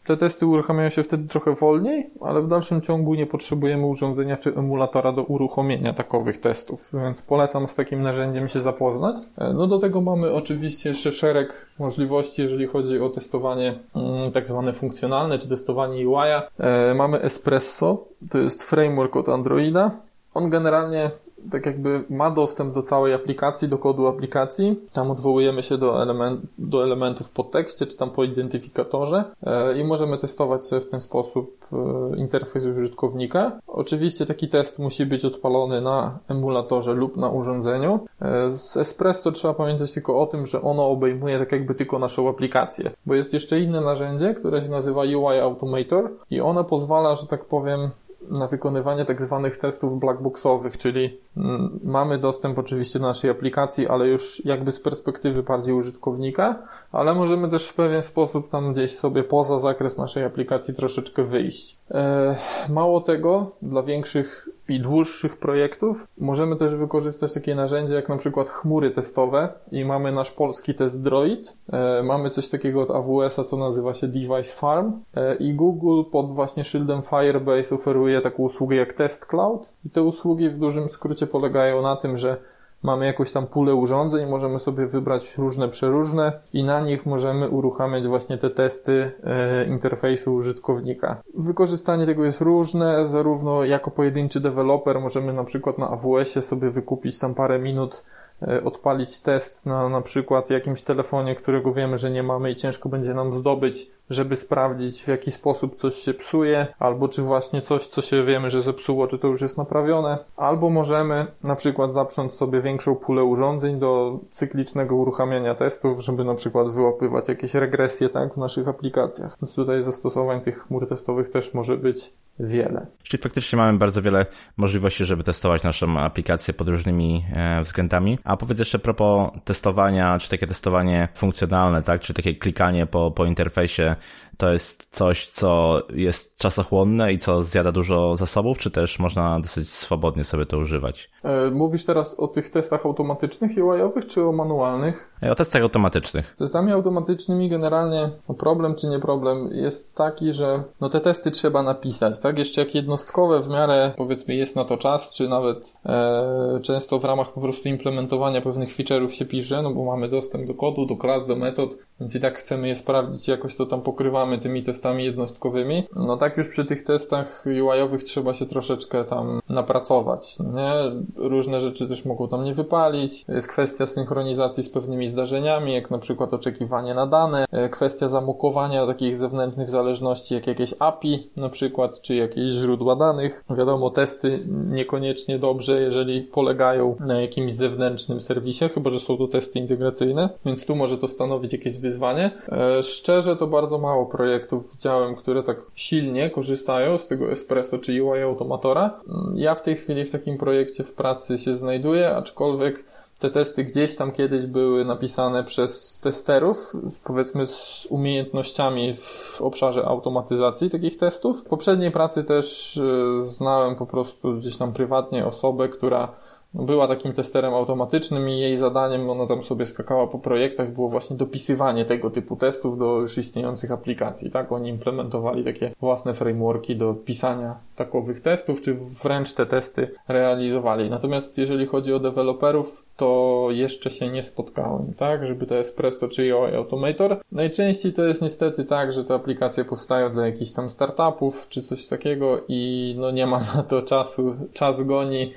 Te testy uruchamiają się wtedy trochę wolniej, ale w dalszym ciągu nie potrzebujemy urządzenia czy emulatora do uruchomienia takowych testów, więc polecam z takim narzędziem się zapoznać. E, no do tego mamy oczywiście jeszcze szereg możliwości, jeżeli chodzi o testowanie mm, tak zwane funkcjonalne, czy testowanie UI-a. E, mamy Espresso, to jest framework od Androida. On generalnie tak jakby ma dostęp do całej aplikacji, do kodu aplikacji. Tam odwołujemy się do, element, do elementów po tekście, czy tam po identyfikatorze e, i możemy testować sobie w ten sposób e, interfejs użytkownika. Oczywiście taki test musi być odpalony na emulatorze lub na urządzeniu. E, z Espresso trzeba pamiętać tylko o tym, że ono obejmuje tak jakby tylko naszą aplikację, bo jest jeszcze inne narzędzie, które się nazywa UI Automator i ono pozwala, że tak powiem, na wykonywanie tak zwanych testów blackboxowych, czyli mm, mamy dostęp oczywiście do naszej aplikacji, ale już jakby z perspektywy bardziej użytkownika, ale możemy też w pewien sposób tam gdzieś sobie poza zakres naszej aplikacji troszeczkę wyjść. E, mało tego, dla większych i dłuższych projektów. Możemy też wykorzystać takie narzędzie jak na przykład chmury testowe i mamy nasz polski test Droid, e, mamy coś takiego od AWS-a, co nazywa się Device Farm. E, i Google pod właśnie szyldem Firebase oferuje taką usługę jak Test Cloud. I te usługi w dużym skrócie polegają na tym, że mamy jakąś tam pulę urządzeń, możemy sobie wybrać różne przeróżne i na nich możemy uruchamiać właśnie te testy e, interfejsu użytkownika. Wykorzystanie tego jest różne, zarówno jako pojedynczy deweloper możemy na przykład na AWS-ie sobie wykupić tam parę minut e, odpalić test na na przykład jakimś telefonie, którego wiemy, że nie mamy i ciężko będzie nam zdobyć żeby sprawdzić w jaki sposób coś się psuje, albo czy właśnie coś, co się wiemy, że zepsuło, czy to już jest naprawione, albo możemy na przykład zaprząc sobie większą pulę urządzeń do cyklicznego uruchamiania testów, żeby na przykład wyłapywać jakieś regresje tak, w naszych aplikacjach. Więc tutaj zastosowań tych chmur testowych też może być wiele. Czyli faktycznie mamy bardzo wiele możliwości, żeby testować naszą aplikację pod różnymi e, względami. A powiedz jeszcze propos testowania, czy takie testowanie funkcjonalne, tak? Czy takie klikanie po, po interfejsie to jest coś, co jest czasochłonne i co zjada dużo zasobów, czy też można dosyć swobodnie sobie to używać? E, mówisz teraz o tych testach automatycznych UI-owych, czy o manualnych? O testach automatycznych. Testami automatycznymi generalnie no problem czy nie problem jest taki, że no te testy trzeba napisać, tak? Jeszcze jak jednostkowe w miarę powiedzmy jest na to czas, czy nawet e, często w ramach po prostu implementowania pewnych feature'ów się pisze, no bo mamy dostęp do kodu, do klas, do metod, więc i tak chcemy je sprawdzić, jakoś to tam pokrywamy tymi testami jednostkowymi. No tak już przy tych testach UI-owych trzeba się troszeczkę tam napracować, nie? Różne rzeczy też mogą tam nie wypalić. Jest kwestia synchronizacji z pewnymi zdarzeniami, jak na przykład oczekiwanie na dane, e, kwestia zamukowania takich zewnętrznych zależności, jak jakieś API na przykład, czy jakieś źródła danych. Wiadomo, testy niekoniecznie dobrze, jeżeli polegają na jakimś zewnętrznym serwisie, chyba że są to testy integracyjne, więc tu może to stanowić jakieś wyzwanie. E, szczerze to bardzo mało projektów widziałem, które tak silnie korzystają z tego Espresso czy UI Automatora. Ja w tej chwili w takim projekcie w pracy się znajduję, aczkolwiek te testy gdzieś tam kiedyś były napisane przez testerów, powiedzmy z umiejętnościami w obszarze automatyzacji takich testów. W poprzedniej pracy też e, znałem po prostu gdzieś tam prywatnie osobę, która była takim testerem automatycznym i jej zadaniem, ona tam sobie skakała po projektach, było właśnie dopisywanie tego typu testów do już istniejących aplikacji, tak? Oni implementowali takie własne frameworki do pisania takowych testów, czy wręcz te testy realizowali. Natomiast jeżeli chodzi o deweloperów, to jeszcze się nie spotkałem, tak? Żeby to Espresso czy UI Automator. Najczęściej to jest niestety tak, że te aplikacje powstają dla jakichś tam startupów, czy coś takiego i no nie ma na to czasu, czas goni,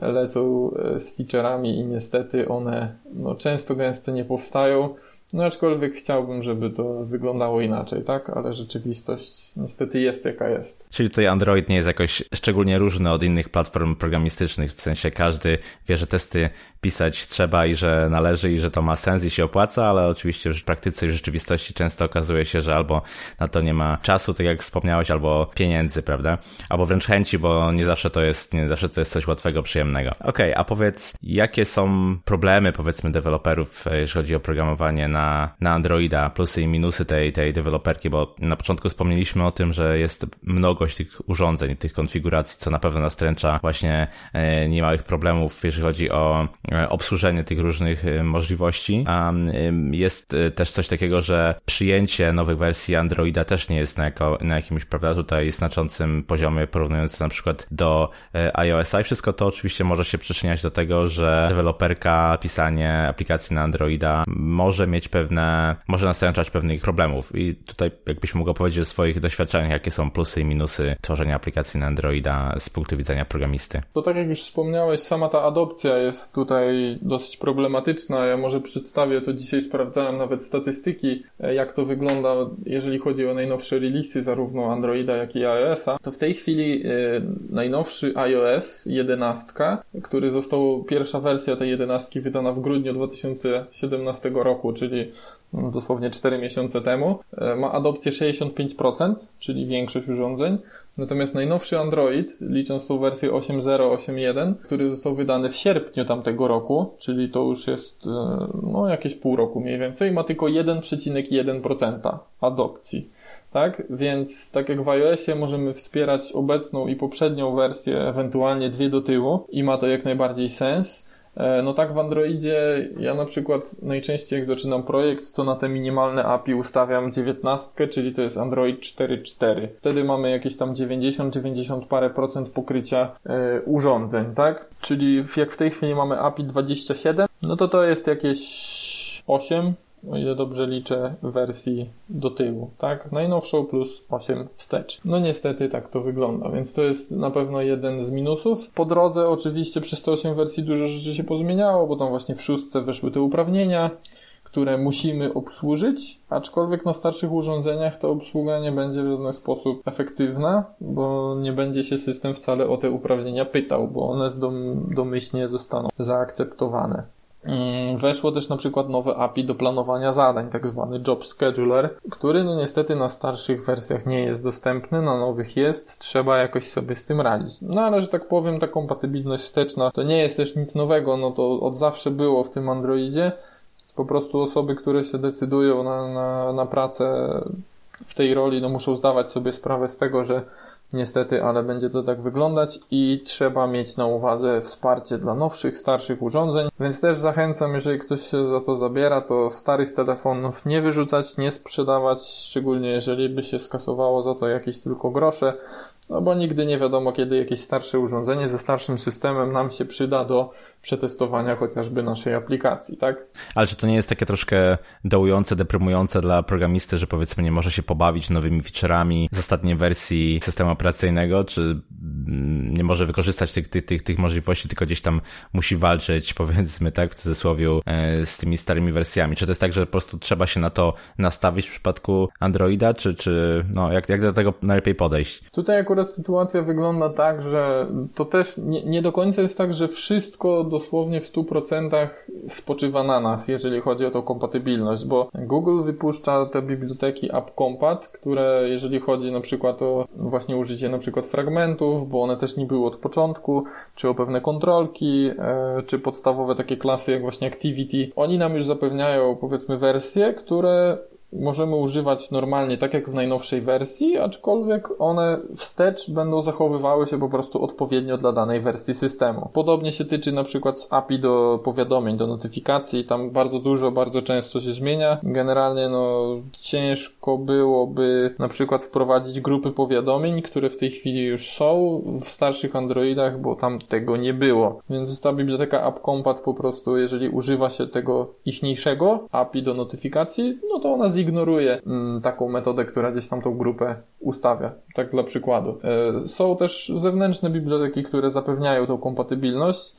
lecą e, z featureami i niestety one no, często gęsto nie powstają. No aczkolwiek chciałbym, żeby to wyglądało inaczej, tak? Ale rzeczywistość niestety jest jaka jest. Czyli tutaj Android nie jest jakoś szczególnie różny od innych platform programistycznych, w sensie każdy wie, że testy pisać trzeba i że należy i że to ma sens i się opłaca, ale oczywiście w praktyce i w rzeczywistości często okazuje się, że albo na to nie ma czasu, tak jak wspomniałeś, albo pieniędzy, prawda? Albo wręcz chęci, bo nie zawsze to jest, nie zawsze to jest coś łatwego, przyjemnego. Okej, okay, a powiedz, jakie są problemy, powiedzmy, deweloperów, jeśli chodzi o programowanie na, na Androida, plusy i minusy tej, tej deweloperki, bo na początku wspomnieliśmy o tym, że jest mnogość tych urządzeń, tych konfiguracji, co na pewno nastręcza właśnie e, niemałych problemów, jeżeli chodzi o E, obsłużenie tych różnych e, możliwości. A jest też coś takiego, że przyjęcie nowych wersji Androida też nie jest na, jako, na jakimś, prawda, tutaj znaczącym poziomie, porównując na przykład do iOS-a i wszystko to oczywiście może się przyczyniać do tego, że deweloperka, pisanie aplikacji na Androida może mieć pewne, może nastręczać pewnych problemów i tutaj jakbyś mógł powiedzieć o swoich doświadczeniach, jakie są plusy i minusy tworzenia aplikacji na Androida z punktu widzenia programisty. To tak jak już wspomniałeś, sama ta adopcja jest tutaj tutaj dosyć problematyczna. Ja może przedstawię to dzisiaj, sprawdzałem nawet statystyki, e, jak to wygląda, jeżeli chodzi o najnowsze releasy, zarówno Androida, jak i iOS-a. To w tej chwili e, najnowszy iOS 11, który został, pierwsza wersja tej 11 wydana w grudniu 2017 roku, czyli no, dosłownie 4 miesiące temu, e, ma adopcję 65%, czyli większość urządzeń. Natomiast najnowszy Android, licząc tą wersję 8.0, który został wydany w sierpniu tamtego roku, czyli to już jest e, no, jakieś pół roku mniej więcej, ma tylko 1,1% adopcji. Tak? Więc tak jak w iOSie możemy wspierać obecną i poprzednią wersję, ewentualnie dwie do tyłu i ma to jak najbardziej sens, no tak w Androidzie ja na przykład najczęściej jak zaczynam projekt, to na te minimalne API ustawiam 19, czyli to jest Android 4.4. Wtedy mamy jakieś tam 90-90 parę procent pokrycia e, urządzeń, tak? Czyli jak w tej chwili mamy API 27, no to to jest jakieś 8 o ile dobrze liczę, wersji do tyłu, tak? Najnowszą plus 8 wstecz. No niestety tak to wygląda, więc to jest na pewno jeden z minusów. Po drodze oczywiście przez te 8 wersji dużo rzeczy się pozmieniało, bo tam właśnie w szóstce weszły te uprawnienia, które musimy obsłużyć, aczkolwiek na starszych urządzeniach ta obsługa nie będzie w żaden sposób efektywna, bo nie będzie się system wcale o te uprawnienia pytał, bo one domyślnie zostaną zaakceptowane. Mm, weszło też na przykład nowe API do planowania zadań, tak zwany Job Scheduler, który no niestety na starszych wersjach nie jest dostępny, na nowych jest, trzeba jakoś sobie z tym radzić. No ale, że tak powiem, ta kompatybilność wsteczna to nie jest też nic nowego, no to od zawsze było w tym Androidzie, po prostu osoby, które się decydują na, na, na pracę w tej roli, no muszą zdawać sobie sprawę z tego, że niestety, ale będzie to tak wyglądać i trzeba mieć na uwadze wsparcie dla nowszych, starszych urządzeń, więc też zachęcam, jeżeli ktoś się za to zabiera, to starych telefonów nie wyrzucać, nie sprzedawać, szczególnie jeżeli by się skasowało za to jakieś tylko grosze, no bo nigdy nie wiadomo, kiedy jakieś starsze urządzenie ze starszym systemem nam się przyda do przetestowania chociażby naszej aplikacji, tak? Ale czy to nie jest takie troszkę dołujące, deprymujące dla programisty, że powiedzmy nie może się pobawić nowymi featureami z ostatniej wersji systemu operacyjnego, czy mm, nie może wykorzystać tych, tych, tych, tych możliwości, tylko gdzieś tam musi walczyć, powiedzmy tak, w cudzysłowie, e, z tymi starymi wersjami? Czy to jest tak, że po prostu trzeba się na to nastawić w przypadku Androida, czy, czy no, jak, jak do tego najlepiej podejść? Tutaj akurat sytuacja wygląda tak, że to też nie, nie do końca jest tak, że wszystko dosłownie w 100% spoczywa na nas, jeżeli chodzi o tą kompatybilność, bo Google wypuszcza te biblioteki AppCompat, które jeżeli chodzi na przykład o właśnie użycie na przykład fragmentów, bo one też nie były od początku, czy o pewne kontrolki, e, czy podstawowe takie klasy jak właśnie Activity, oni nam już zapewniają powiedzmy wersje, które możemy używać normalnie, tak jak w najnowszej wersji, aczkolwiek one wstecz będą zachowywały się po prostu odpowiednio dla danej wersji systemu. Podobnie się tyczy na przykład z API do powiadomień, do notyfikacji, tam bardzo dużo, bardzo często się zmienia. Generalnie no ciężko byłoby na przykład wprowadzić grupy powiadomień, które w tej chwili już są w starszych Androidach, bo tam tego nie było. Więc ta biblioteka AppCompat po prostu, jeżeli używa się tego ichniejszego API do notyfikacji, no to ona zignoruje mm, taką metodę, która gdzieś tam tą grupę ustawia. Tak dla przykładu. E, są też zewnętrzne biblioteki, które zapewniają tą kompatybilność.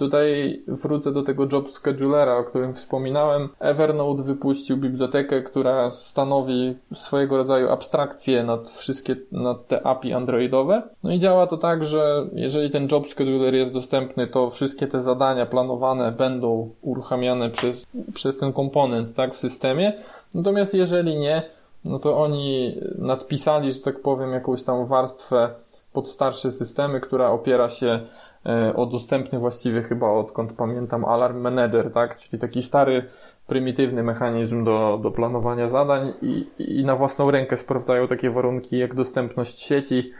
Tutaj wrócę do tego job schedulera, o którym wspominałem. Evernote wypuścił bibliotekę, która stanowi swojego rodzaju abstrakcję nad wszystkie, nad te API androidowe. No i działa to tak, że jeżeli ten job scheduler jest dostępny, to wszystkie te zadania planowane będą uruchamiane przez, przez ten komponent, tak, w systemie. Natomiast jeżeli nie, no to oni nadpisali, że tak powiem, jakąś tam warstwę pod starsze systemy, która opiera się e, o dostępny właściwie chyba odkąd pamiętam Alarm Manager, tak? Czyli taki stary, prymitywny mechanizm do, do planowania zadań i, i na własną rękę sprawdzają takie warunki jak dostępność sieci,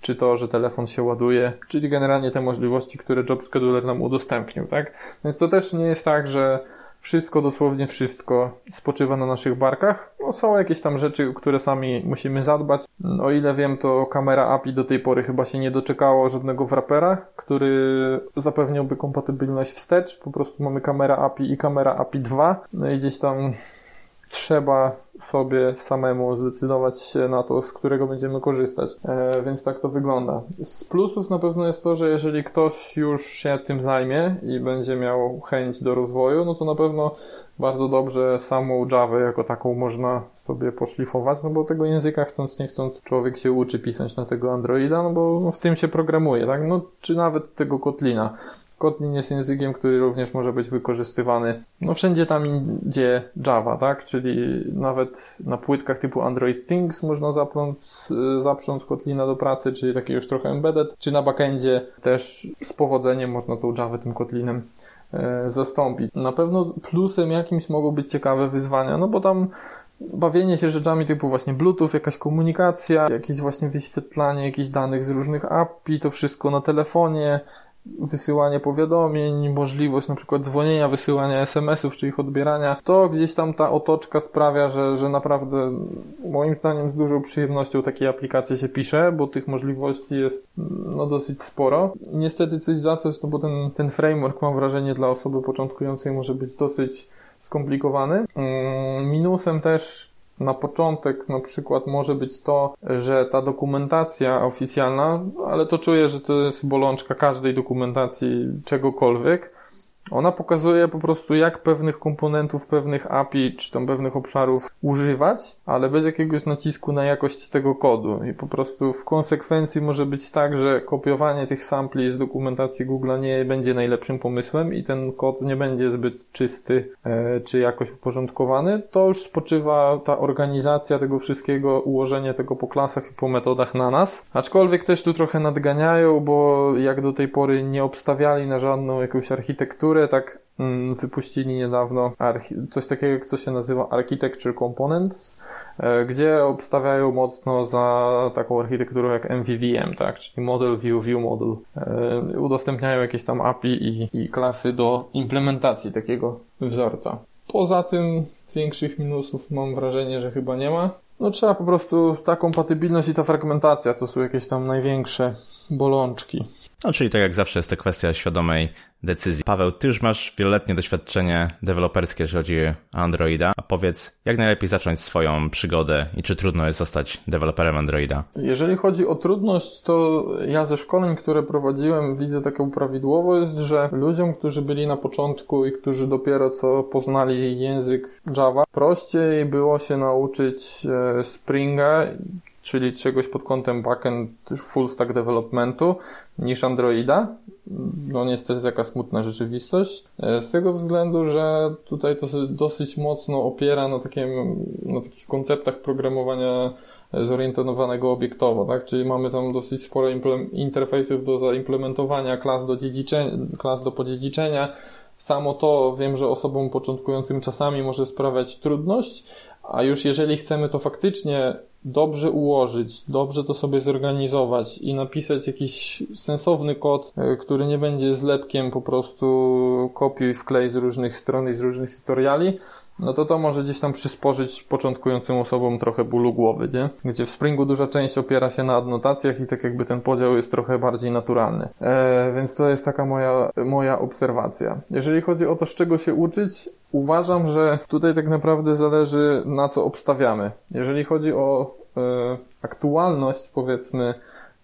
czy to, że telefon się ładuje, czyli generalnie te możliwości, które Job Scheduler nam udostępnił, tak? Więc to też nie jest tak, że wszystko, dosłownie wszystko spoczywa na naszych barkach. No, są jakieś tam rzeczy, które sami musimy zadbać. O ile wiem, to kamera API do tej pory chyba się nie doczekało żadnego wrapera, który zapewniałby kompatybilność wstecz. Po prostu mamy kamera API i kamera API 2. No i gdzieś tam trzeba sobie samemu zdecydować się na to, z którego będziemy korzystać. E, więc tak to wygląda. Z plusów na pewno jest to, że jeżeli ktoś już się tym zajmie i będzie miał chęć do rozwoju, no to na pewno bardzo dobrze samą Java jako taką można sobie poszlifować, no bo tego języka chcąc nie chcąc człowiek się uczy pisać na tego Androida, no bo w tym się programuje, tak? No czy nawet tego Kotlina. Kotlin jest językiem, który również może być wykorzystywany no wszędzie tam, gdzie Java, tak? Czyli nawet na płytkach typu Android Things można zaprząc, zaprząc Kotlina do pracy, czyli takie już trochę embedded, czy na backendzie też z powodzeniem można tą Java tym Kotlinem e, zastąpić. Na pewno plusem jakimś mogą być ciekawe wyzwania, no bo tam bawienie się rzeczami typu właśnie Bluetooth, jakaś komunikacja, jakieś właśnie wyświetlanie jakichś danych z różnych API, to wszystko na telefonie, wysyłanie powiadomień, możliwość na przykład dzwonienia, wysyłania SMS-ów czy ich odbierania, to gdzieś tam ta otoczka sprawia, że, że naprawdę moim zdaniem z dużą przyjemnością takiej aplikacji się pisze, bo tych możliwości jest no dosyć sporo. Niestety coś za coś, no bo ten, ten framework mam wrażenie dla osoby początkującej może być dosyć skomplikowany. Mm, minusem też na początek na przykład może być to, że ta dokumentacja oficjalna, ale to czuję, że to jest bolączka każdej dokumentacji czegokolwiek, ona pokazuje po prostu, jak pewnych komponentów, pewnych API, czy tam pewnych obszarów używać, ale bez jakiegoś nacisku na jakość tego kodu. I po prostu w konsekwencji może być tak, że kopiowanie tych sampli z dokumentacji Google nie będzie najlepszym pomysłem i ten kod nie będzie zbyt czysty, e, czy jakoś uporządkowany. To już spoczywa ta organizacja tego wszystkiego, ułożenie tego po klasach i po metodach na nas. Aczkolwiek też tu trochę nadganiają, bo jak do tej pory nie obstawiali na żadną jakąś architekturę, tak mm, wypuścili niedawno coś takiego, co się nazywa Architecture Components, e, gdzie obstawiają mocno za taką architekturą jak MVVM, tak, czyli Model View, View Model. E, udostępniają jakieś tam API i, i klasy do implementacji takiego wzorca. Poza tym większych minusów mam wrażenie, że chyba nie ma. No trzeba po prostu ta kompatybilność i ta fragmentacja to są jakieś tam największe bolączki. No, czyli tak jak zawsze jest to kwestia świadomej decyzji. Paweł, ty już masz wieloletnie doświadczenie deweloperskie, jeżeli chodzi o Androida. A powiedz, jak najlepiej zacząć swoją przygodę i czy trudno jest zostać deweloperem Androida? Jeżeli chodzi o trudność, to ja ze szkoleń, które prowadziłem, widzę taką prawidłowość, że ludziom, którzy byli na początku i którzy dopiero co poznali język Java, prościej było się nauczyć e, Springa czyli czegoś pod kątem backend full stack developmentu niż Androida. No niestety taka smutna rzeczywistość. E, z tego względu, że tutaj to dosyć mocno opiera na, takim, na takich konceptach programowania zorientowanego obiektowo, tak? Czyli mamy tam dosyć sporo interfejsów do zaimplementowania, klas do klas do podziedziczenia. Samo to wiem, że osobom początkującym czasami może sprawiać trudność, a już jeżeli chcemy to faktycznie dobrze ułożyć, dobrze to sobie zorganizować i napisać jakiś sensowny kod, e, który nie będzie zlepkiem po prostu kopiuj wklej z różnych stron i z różnych tutoriali, no to to może gdzieś tam przysporzyć początkującym osobom trochę bólu głowy, nie? Gdzie w Springu duża część opiera się na adnotacjach i tak jakby ten podział jest trochę bardziej naturalny. E, więc to jest taka moja, moja obserwacja. Jeżeli chodzi o to, z czego się uczyć, uważam, że tutaj tak naprawdę zależy na co obstawiamy. Jeżeli chodzi o e, aktualność, powiedzmy,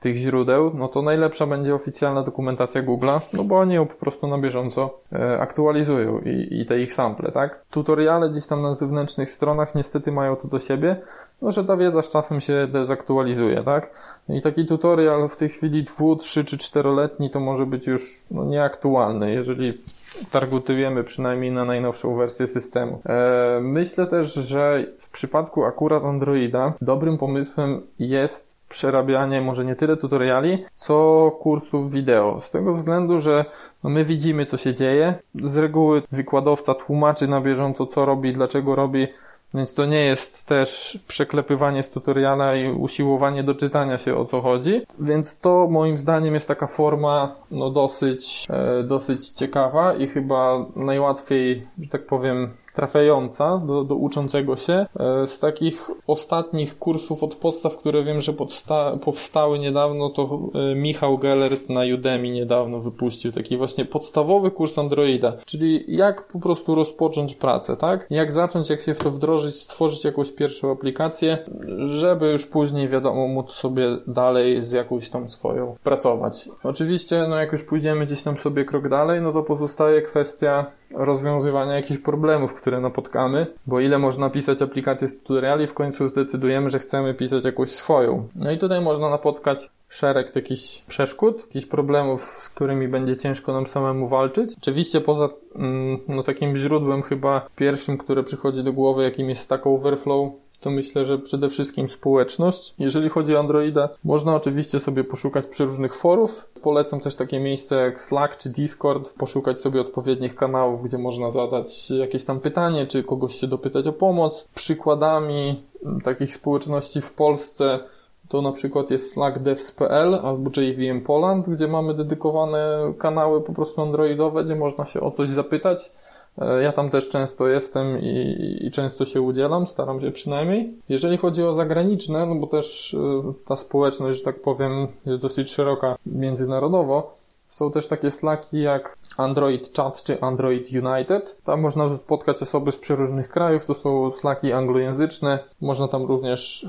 tych źródeł, no to najlepsza będzie oficjalna dokumentacja Google'a, no bo oni ją po prostu na bieżąco e, aktualizują i, i te ich sample, tak? Tutoriale gdzieś tam na zewnętrznych stronach niestety mają to do siebie, no że ta wiedza z czasem się dezaktualizuje, tak? I taki tutorial w tej chwili dwu, trzy czy czteroletni to może być już no, nieaktualny, jeżeli targetujemy przynajmniej na najnowszą wersję systemu. E, myślę też, że w przypadku akurat Androida dobrym pomysłem jest przerabianie może nie tyle tutoriali, co kursów wideo. Z tego względu, że no my widzimy, co się dzieje. Z reguły wykładowca tłumaczy na bieżąco, co robi, dlaczego robi, więc to nie jest też przeklepywanie z tutoriala i usiłowanie do czytania się o co chodzi. Więc to moim zdaniem jest taka forma no dosyć, e, dosyć ciekawa i chyba najłatwiej, że tak powiem, trafiająca do, do uczącego się. E, z takich ostatnich kursów od podstaw, które wiem, że podsta- powstały niedawno, to e, Michał Gellert na Udemy niedawno wypuścił taki właśnie podstawowy kurs Androida, czyli jak po prostu rozpocząć pracę, tak? Jak zacząć, jak się w to wdrożyć, stworzyć jakąś pierwszą aplikację, żeby już później, wiadomo, móc sobie dalej z jakąś tam swoją pracować. Oczywiście, no jak już pójdziemy gdzieś tam sobie krok dalej, no to pozostaje kwestia rozwiązywania jakichś problemów, które napotkamy, bo ile można pisać aplikacje z tutoriali, w końcu zdecydujemy, że chcemy pisać jakąś swoją. No i tutaj można napotkać szereg jakichś przeszkód, jakichś problemów, z którymi będzie ciężko nam samemu walczyć. Oczywiście poza mm, no, takim źródłem chyba pierwszym, które przychodzi do głowy, jakim jest Stack Overflow, to myślę, że przede wszystkim społeczność. Jeżeli chodzi o Androida, można oczywiście sobie poszukać przeróżnych forów. Polecam też takie miejsce jak Slack czy Discord, poszukać sobie odpowiednich kanałów, gdzie można zadać jakieś tam pytanie, czy kogoś się dopytać o pomoc. Przykładami takich społeczności w Polsce to na przykład jest Slack devs.pl albo JVM Poland, gdzie mamy dedykowane kanały po prostu androidowe, gdzie można się o coś zapytać. E, ja tam też często jestem i, i, często się udzielam, staram się przynajmniej. Jeżeli chodzi o zagraniczne, no bo też e, ta społeczność, że tak powiem, jest dosyć szeroka międzynarodowo, są też takie slaki jak Android Chat czy Android United. Tam można spotkać osoby z przeróżnych krajów, to są slacki anglojęzyczne. Można tam również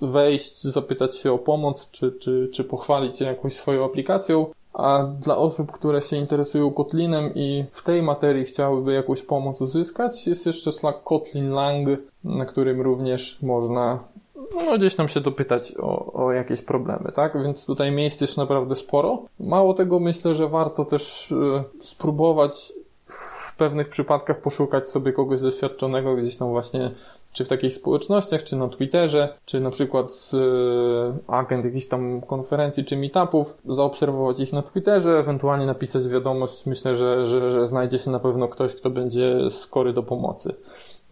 wejść, zapytać się o pomoc, czy, czy, czy pochwalić się jakąś swoją aplikacją. A dla osób, które się interesują Kotlinem i w tej materii chciałyby jakąś pomoc uzyskać, jest jeszcze Slack Kotlin Lang, na którym również można no, gdzieś tam się dopytać o, o jakieś problemy, tak? Więc tutaj miejsc jest naprawdę sporo. Mało tego, myślę, że warto też y, spróbować w pewnych przypadkach poszukać sobie kogoś doświadczonego gdzieś tam właśnie czy w takich społecznościach, czy na Twitterze, czy na przykład z e, agent jakichś tam konferencji, czy meetupów, zaobserwować ich na Twitterze, ewentualnie napisać wiadomość. Myślę, że, że, że znajdzie się na pewno ktoś, kto będzie skory do pomocy.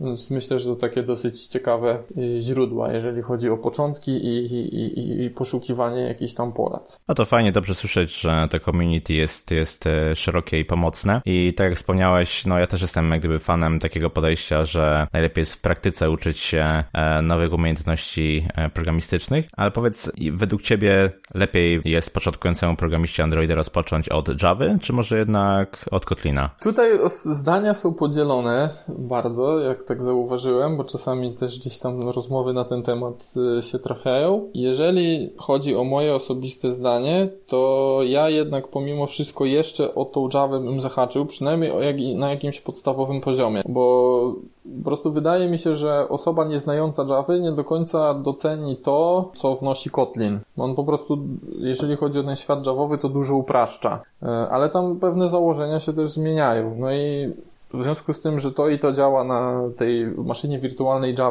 Więc myślę, że to takie dosyć ciekawe y, źródła, jeżeli chodzi o początki i, i, i, poszukiwanie jakichś tam porad. No to fajnie, dobrze słyszeć, że to community jest, jest e, szerokie i pomocne. I tak jak wspomniałeś, no ja też jestem jak gdyby fanem takiego podejścia, że najlepiej jest w praktyce uczyć się e, nowych umiejętności e, programistycznych, ale powiedz, według Ciebie lepiej jest początkującemu programiście Androida rozpocząć od Java, czy może jednak od Kotlina? Tutaj zdania są podzielone bardzo, jak tak zauważyłem, bo czasami też gdzieś tam rozmowy na ten temat y, się trafiają. Jeżeli chodzi o moje osobiste zdanie, to ja jednak pomimo wszystko jeszcze o tą Java bym zahaczył, przynajmniej na jakimś podstawowym poziomie, bo po prostu wydaje mi się, że osoba nieznająca Java nie do końca doceni to, co wnosi Kotlin. On po prostu, jeżeli chodzi o ten świat Javowy, to dużo upraszcza. Y, ale tam pewne założenia się też zmieniają. No i w związku z tym, że to i to działa na tej maszynie wirtualnej Java,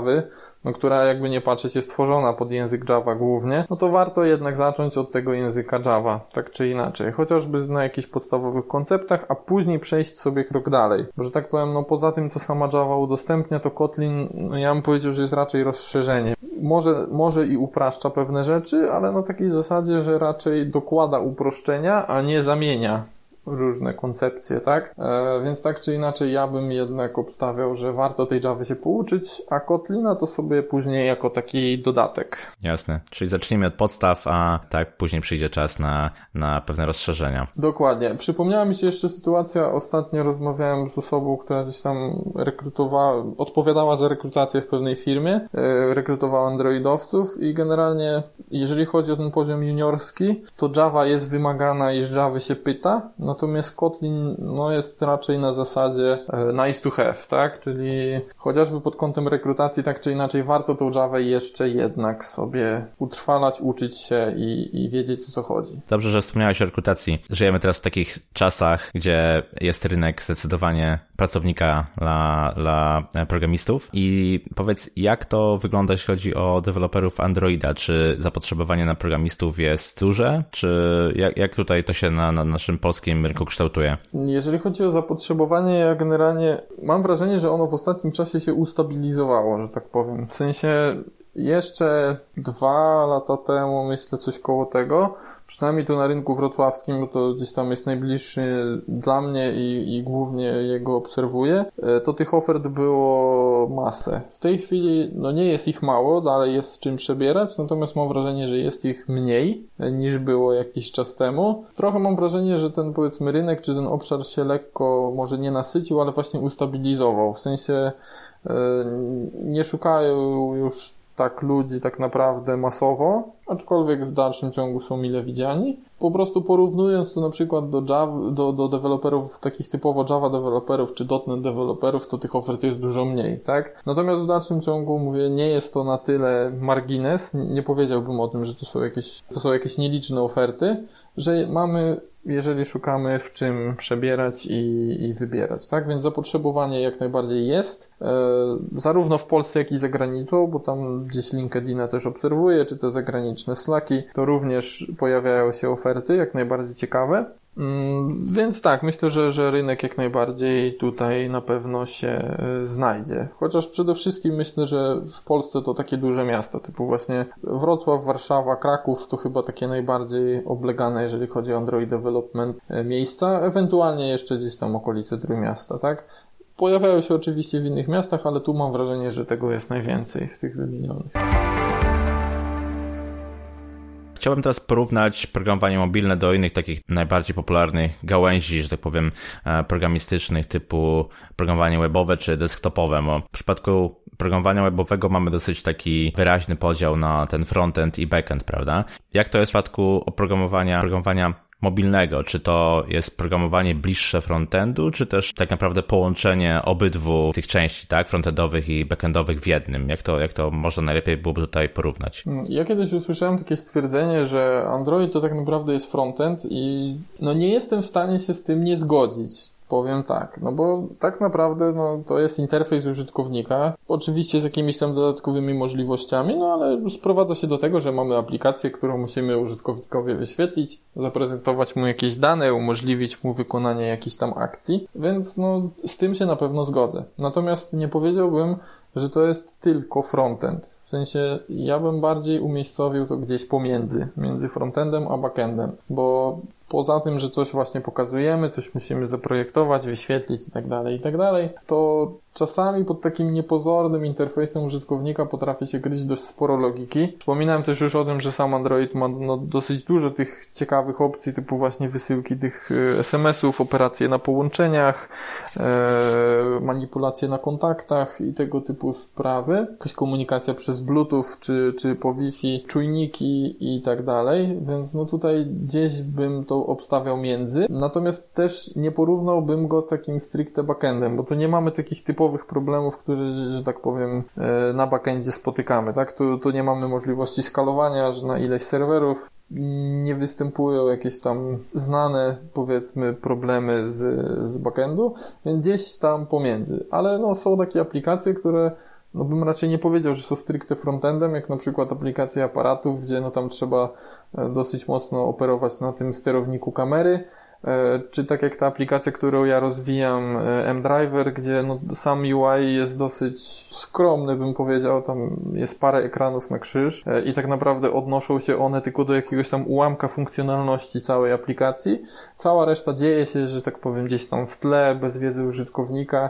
no, która jakby nie patrzeć jest tworzona pod język Java głównie, no to warto jednak zacząć od tego języka Java, tak czy inaczej. Chociażby na jakichś podstawowych konceptach, a później przejść sobie krok dalej. Bo, że tak powiem, no poza tym, co sama Java udostępnia, to Kotlin, no ja bym powiedział, że jest raczej rozszerzenie. Może, może i upraszcza pewne rzeczy, ale na takiej zasadzie, że raczej dokłada uproszczenia, a nie zamienia różne koncepcje, tak? E, więc tak czy inaczej ja bym jednak obstawiał, że warto tej Java się pouczyć, a Kotlina to sobie później jako taki dodatek. Jasne, czyli zacznijmy od podstaw, a tak później przyjdzie czas na, na pewne rozszerzenia. Dokładnie. Przypomniała mi się jeszcze sytuacja, ostatnio rozmawiałem z osobą, która gdzieś tam rekrutowała, odpowiadała za rekrutację w pewnej firmie, e, rekrutowała androidowców i generalnie jeżeli chodzi o ten poziom juniorski, to Java jest wymagana i z Java się pyta, no Natomiast Kotlin no, jest raczej na zasadzie e, nice to have, tak? Czyli chociażby pod kątem rekrutacji, tak czy inaczej, warto tą Java jeszcze jednak sobie utrwalać, uczyć się i, i wiedzieć o co chodzi. Dobrze, że wspomniałeś o rekrutacji. Żyjemy teraz w takich czasach, gdzie jest rynek zdecydowanie pracownika dla, dla programistów i powiedz, jak to wygląda, jeśli chodzi o deweloperów Androida? Czy zapotrzebowanie na programistów jest duże? Czy jak, jak tutaj to się na, na naszym polskim rynku kształtuje? Jeżeli chodzi o zapotrzebowanie, ja generalnie mam wrażenie, że ono w ostatnim czasie się ustabilizowało, że tak powiem. W sensie jeszcze dwa lata temu, myślę, coś koło tego, przynajmniej tu na rynku wrocławskim, bo to gdzieś tam jest najbliższy dla mnie i, i głównie jego obserwuję, e, to tych ofert było masę. W tej chwili no nie jest ich mało, dalej jest czym przebierać, natomiast mam wrażenie, że jest ich mniej e, niż było jakiś czas temu. Trochę mam wrażenie, że ten powiedzmy rynek czy ten obszar się lekko może nie nasycił, ale właśnie ustabilizował. W sensie e, nie szukają już tak ludzi tak naprawdę masowo, aczkolwiek w dalszym ciągu są mile widziani. Po prostu porównując to na przykład do Java, do, do deweloperów, takich typowo Java deweloperów czy .NET deweloperów, to tych ofert jest dużo mniej, tak? Natomiast w dalszym ciągu, mówię, nie jest to na tyle margines, nie powiedziałbym o tym, że to są jakieś, to są jakieś nieliczne oferty, że mamy jeżeli szukamy w czym przebierać i, i wybierać, tak? Więc zapotrzebowanie jak najbardziej jest, e, zarówno w Polsce, jak i za granicą, bo tam gdzieś LinkedIna też obserwuję, czy te zagraniczne slaki, to również pojawiają się oferty jak najbardziej ciekawe. Mm, więc tak, myślę, że, że rynek jak najbardziej tutaj na pewno się e, znajdzie. Chociaż przede wszystkim myślę, że w Polsce to takie duże miasta, typu właśnie Wrocław, Warszawa, Kraków to chyba takie najbardziej oblegane, jeżeli chodzi o Android Development e, miejsca, ewentualnie jeszcze gdzieś tam okolice Trójmiasta, tak? Pojawiają się oczywiście w innych miastach, ale tu mam wrażenie, że tego jest najwięcej z tych wymienionych. Chciałbym teraz porównać programowanie mobilne do innych takich najbardziej popularnych gałęzi, że tak powiem, e, programistycznych typu programowanie webowe czy desktopowe. Bo w przypadku programowania webowego mamy dosyć taki wyraźny podział na ten frontend i backend, prawda? Jak to jest w przypadku oprogramowania programowania mobilnego? Czy to jest programowanie bliższe frontendu, czy też tak naprawdę połączenie obydwu tych części, tak, frontendowych i backendowych w jednym? Jak to, jak to można najlepiej byłoby tutaj porównać? Ja kiedyś usłyszałem takie stwierdzenie, że Android to tak naprawdę jest frontend i no nie jestem w stanie się z tym nie zgodzić. Powiem tak, no bo tak naprawdę no, to jest interfejs użytkownika, oczywiście z jakimiś tam dodatkowymi możliwościami, no ale sprowadza się do tego, że mamy aplikację, którą musimy użytkownikowi wyświetlić, zaprezentować mu jakieś dane, umożliwić mu wykonanie jakichś tam akcji, więc no z tym się na pewno zgodzę. Natomiast nie powiedziałbym, że to jest tylko frontend. W sensie ja bym bardziej umiejscowił to gdzieś pomiędzy, między frontendem a backendem, bo poza tym, że coś właśnie pokazujemy, coś musimy zaprojektować, wyświetlić i tak dalej, i tak to czasami pod takim niepozornym interfejsem użytkownika potrafi się kryć dość sporo logiki. Wspominałem też już o tym, że sam Android ma no, dosyć dużo tych ciekawych opcji, typu właśnie wysyłki tych e, SMS-ów, operacje na połączeniach, e, manipulacje na kontaktach i tego typu sprawy. Jakaś komunikacja przez Bluetooth czy, czy po Wi-Fi, czujniki i tak dalej, więc no tutaj gdzieś bym to obstawiał między. Natomiast też nie porównałbym go takim stricte backendem, bo tu nie mamy takich typowych problemów, które, że tak powiem, e, na backendzie spotykamy, tak? Tu, tu nie mamy możliwości skalowania, że na ileś serwerów nie występują jakieś tam znane, powiedzmy, problemy z, z backendu, więc gdzieś tam pomiędzy. Ale no, są takie aplikacje, które no bym raczej nie powiedział, że są stricte frontendem, jak na przykład aplikacje aparatów, gdzie no tam trzeba e, dosyć mocno operować na tym sterowniku kamery, czy tak jak ta aplikacja, którą ja rozwijam, e, mDriver, gdzie no, sam UI jest dosyć skromny, bym powiedział, tam jest parę ekranów na krzyż e, i tak naprawdę odnoszą się one tylko do jakiegoś tam ułamka funkcjonalności całej aplikacji. Cała reszta dzieje się, że tak powiem, gdzieś tam w tle, bez wiedzy użytkownika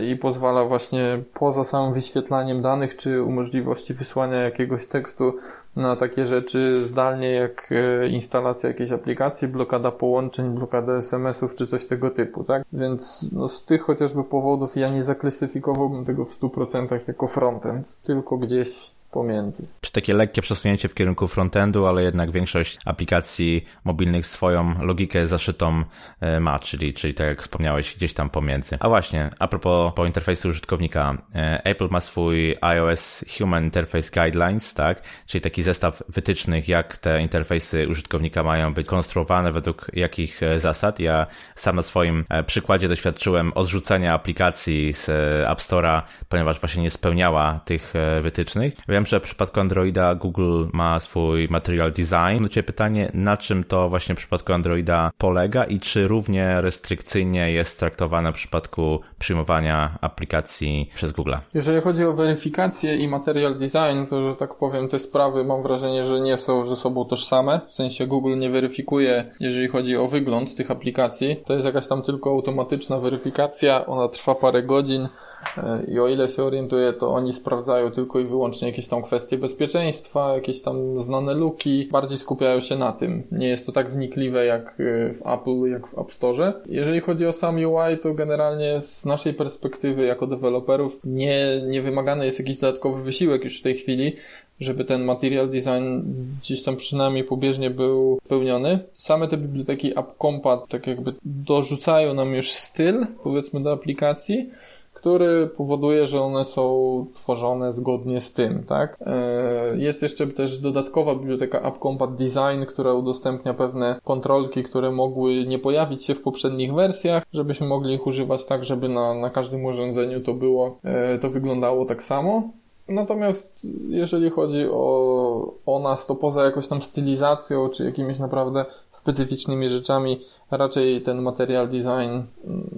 i pozwala właśnie poza samym wyświetlaniem danych, czy umożliwości wysłania jakiegoś tekstu na takie rzeczy zdalnie, jak instalacja jakiejś aplikacji, blokada połączeń, blokada SMS-ów czy coś tego typu, tak? Więc no, z tych chociażby powodów ja nie zaklasyfikowałbym tego w 100% jako frontend, tylko gdzieś pomiędzy. Czy takie lekkie przesunięcie w kierunku frontendu, ale jednak większość aplikacji mobilnych swoją logikę zaszytą e, ma, czyli, czyli tak jak wspomniałeś, gdzieś tam pomiędzy. A właśnie, a propos po interfejsu użytkownika, e, Apple ma swój iOS Human Interface Guidelines, tak? Czyli taki zestaw wytycznych, jak te interfejsy użytkownika mają być konstruowane, według jakich e, zasad. Ja sam na swoim przykładzie doświadczyłem odrzucenia aplikacji z App Store'a, ponieważ właśnie nie spełniała tych wytycznych. Wiem, Wiem, że w przypadku Androida Google ma swój material design. Do Ciebie pytanie, na czym to właśnie w przypadku Androida polega i czy równie restrykcyjnie jest traktowane w przypadku przyjmowania aplikacji przez Google? Jeżeli chodzi o weryfikację i material design, to że tak powiem, te sprawy mam wrażenie, że nie są ze sobą tożsame. W sensie Google nie weryfikuje, jeżeli chodzi o wygląd tych aplikacji. To jest jakaś tam tylko automatyczna weryfikacja, ona trwa parę godzin I o ile się orientuję, to oni sprawdzają tylko i wyłącznie jakieś tam kwestie bezpieczeństwa, jakieś tam znane luki, bardziej skupiają się na tym. Nie jest to tak wnikliwe jak e, w Apple, jak w App Store. Jeżeli chodzi o sam UI, to generalnie z naszej perspektywy jako deweloperów nie, nie wymagany jest jakiś dodatkowy wysiłek już w tej chwili, żeby ten material design gdzieś tam przynajmniej pobieżnie był spełniony. Same te biblioteki AppCompat tak jakby dorzucają nam już styl, powiedzmy, do aplikacji, który powoduje, że one są tworzone zgodnie z tym, tak? E, jest jeszcze też dodatkowa biblioteka AppCompat Design, która udostępnia pewne kontrolki, które mogły nie pojawić się w poprzednich wersjach, żebyśmy mogli ich używać tak, żeby na, na każdym urządzeniu to było, e, to wyglądało tak samo. Natomiast jeżeli chodzi o, o nas, to poza jakąś tam stylizacją, czy jakimiś naprawdę specyficznymi rzeczami, raczej ten material design,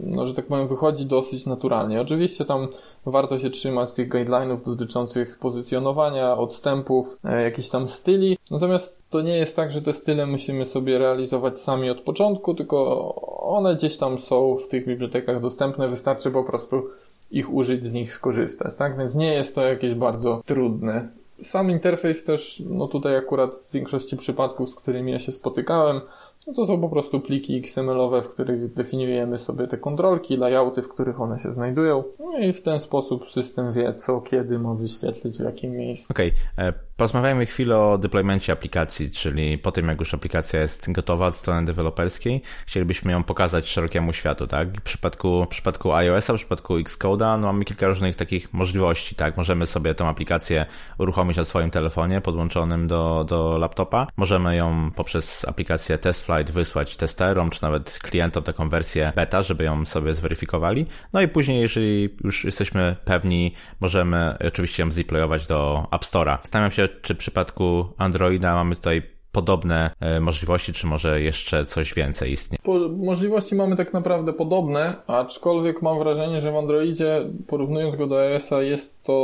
no, że tak powiem, wychodzi dosyć naturalnie. Oczywiście tam warto się trzymać tych guidelines dotyczących pozycjonowania, odstępów, e, jakichś tam styli. Natomiast to nie jest tak, że te style musimy sobie realizować sami od początku, tylko one gdzieś tam są w tych bibliotekach dostępne. Wystarczy po prostu ich użyć, z nich skorzystać, tak? Więc nie jest to jakieś bardzo trudne Sam interfejs też, no tutaj akurat w większości przypadków, z którymi ja się spotykałem, no to są po prostu pliki XML-owe, w których definiujemy sobie te kontrolki, layouty, w których one się znajdują. No i w ten sposób system wie, co kiedy ma wyświetlić w jakim miejscu. Okej, okay. Porozmawiajmy chwilę o deploymencie aplikacji, czyli po tym, jak już aplikacja jest gotowa od strony deweloperskiej, chcielibyśmy ją pokazać szerokiemu światu, tak? W przypadku, w przypadku iOS-a, w przypadku Xcode'a, no mamy kilka różnych takich możliwości, tak? Możemy sobie tą aplikację uruchomić na swoim telefonie podłączonym do, do laptopa. Możemy ją poprzez aplikację TestFlight wysłać testerom, czy nawet klientom taką wersję beta, żeby ją sobie zweryfikowali. No i później, jeżeli już jesteśmy pewni, możemy oczywiście ją zdeplayować do App Store'a. Zastanawiam się, czy w przypadku Androida mamy tutaj podobne e, możliwości, czy może jeszcze coś więcej istnieje? Po, możliwości mamy tak naprawdę podobne, aczkolwiek mam wrażenie, że w Androidzie, porównując go do iOS-a, jest to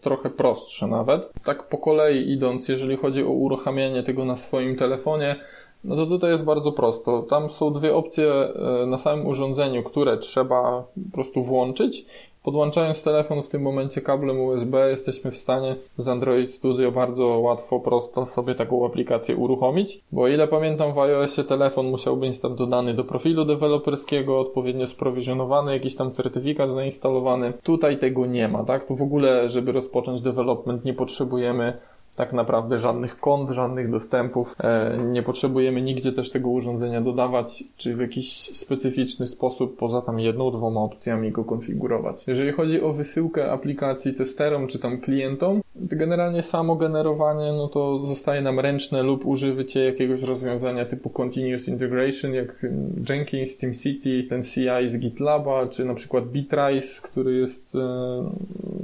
trochę prostsze nawet. Tak po kolei idąc, jeżeli chodzi o uruchamianie tego na swoim telefonie, no to tutaj jest bardzo prosto. Tam są dwie opcje e, na samym urządzeniu, które trzeba po prostu włączyć. Podłączając telefon w tym momencie kablem USB jesteśmy w stanie z Android Studio bardzo łatwo, prosto sobie taką aplikację uruchomić, bo ile pamiętam w iOSie telefon musiał być tam dodany do profilu deweloperskiego, odpowiednio sprowizjonowany, jakiś tam certyfikat zainstalowany. Tutaj tego nie ma, tak? Tu w ogóle, żeby rozpocząć development nie potrzebujemy tak naprawdę żadnych kont, żadnych dostępów. E, nie potrzebujemy nigdzie też tego urządzenia dodawać, czy w jakiś specyficzny sposób, poza tam jedną, dwoma opcjami go konfigurować. Jeżeli chodzi o wysyłkę aplikacji testerom, czy tam klientom, to generalnie samo generowanie, no to zostaje nam ręczne lub używacie jakiegoś rozwiązania typu Continuous Integration, jak Jenkins, TeamCity, ten CI z GitLaba, czy na przykład Bitrise, który jest e,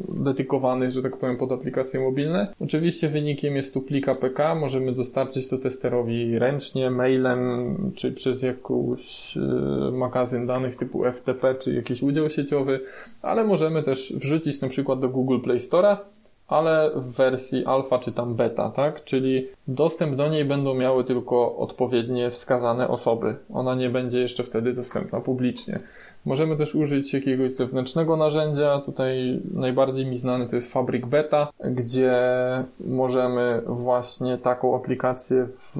dedykowany, że tak powiem, pod aplikacje mobilne. Oczywiście wynikiem jest tu plik APK, możemy dostarczyć to testerowi ręcznie, mailem, czy przez jakiś e, magazyn danych typu FTP, czy jakiś udział sieciowy, ale możemy też wrzucić na przykład do Google Play Store'a, ale w wersji alfa czy tam beta, tak? Czyli dostęp do niej będą miały tylko odpowiednie wskazane osoby. Ona nie będzie jeszcze wtedy dostępna publicznie. Możemy też użyć jakiegoś zewnętrznego narzędzia. Tutaj najbardziej mi znany to jest Fabric Beta, gdzie możemy właśnie taką aplikację w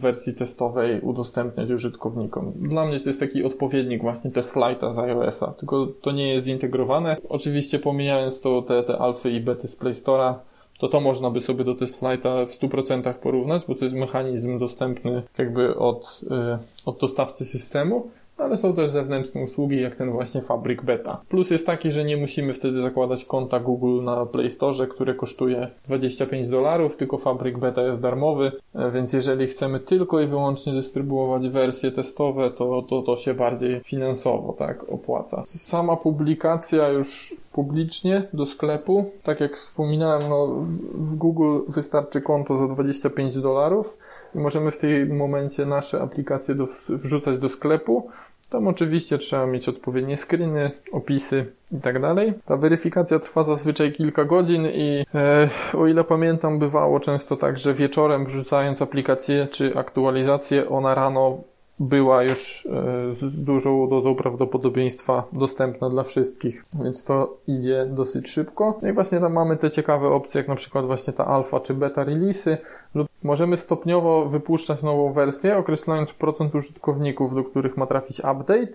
wersji testowej udostępniać użytkownikom. Dla mnie to jest taki odpowiednik właśnie test flighta z iOS-a, tylko to nie jest zintegrowane. Oczywiście pomijając to te, te alfy i bety z Play Store'a, to to można by sobie do test flighta w 100% porównać, bo to jest mechanizm dostępny jakby od, yy, od dostawcy systemu ale są też zewnętrzne usługi, jak ten właśnie Fabric Beta. Plus jest taki, że nie musimy wtedy zakładać konta Google na Play Store, które kosztuje 25 dolarów, tylko Fabric Beta jest darmowy, e, więc jeżeli chcemy tylko i wyłącznie dystrybuować wersje testowe, to to, to się bardziej finansowo tak opłaca. Sama publikacja już publicznie do sklepu, tak jak wspominałem, no, w Google wystarczy konto za 25 dolarów i możemy w tym momencie nasze aplikacje do, wrzucać do sklepu. Tam oczywiście trzeba mieć odpowiednie screeny, opisy i tak dalej. Ta weryfikacja trwa zazwyczaj kilka godzin i e, o ile pamiętam bywało często tak, że wieczorem wrzucając aplikację czy aktualizację ona rano była już e, z dużą dozą prawdopodobieństwa dostępna dla wszystkich, więc to idzie dosyć szybko. No i właśnie tam mamy te ciekawe opcje, jak na przykład właśnie ta alfa czy beta releasy, lub możemy stopniowo wypuszczać nową wersję, określając procent użytkowników, do których ma trafić update,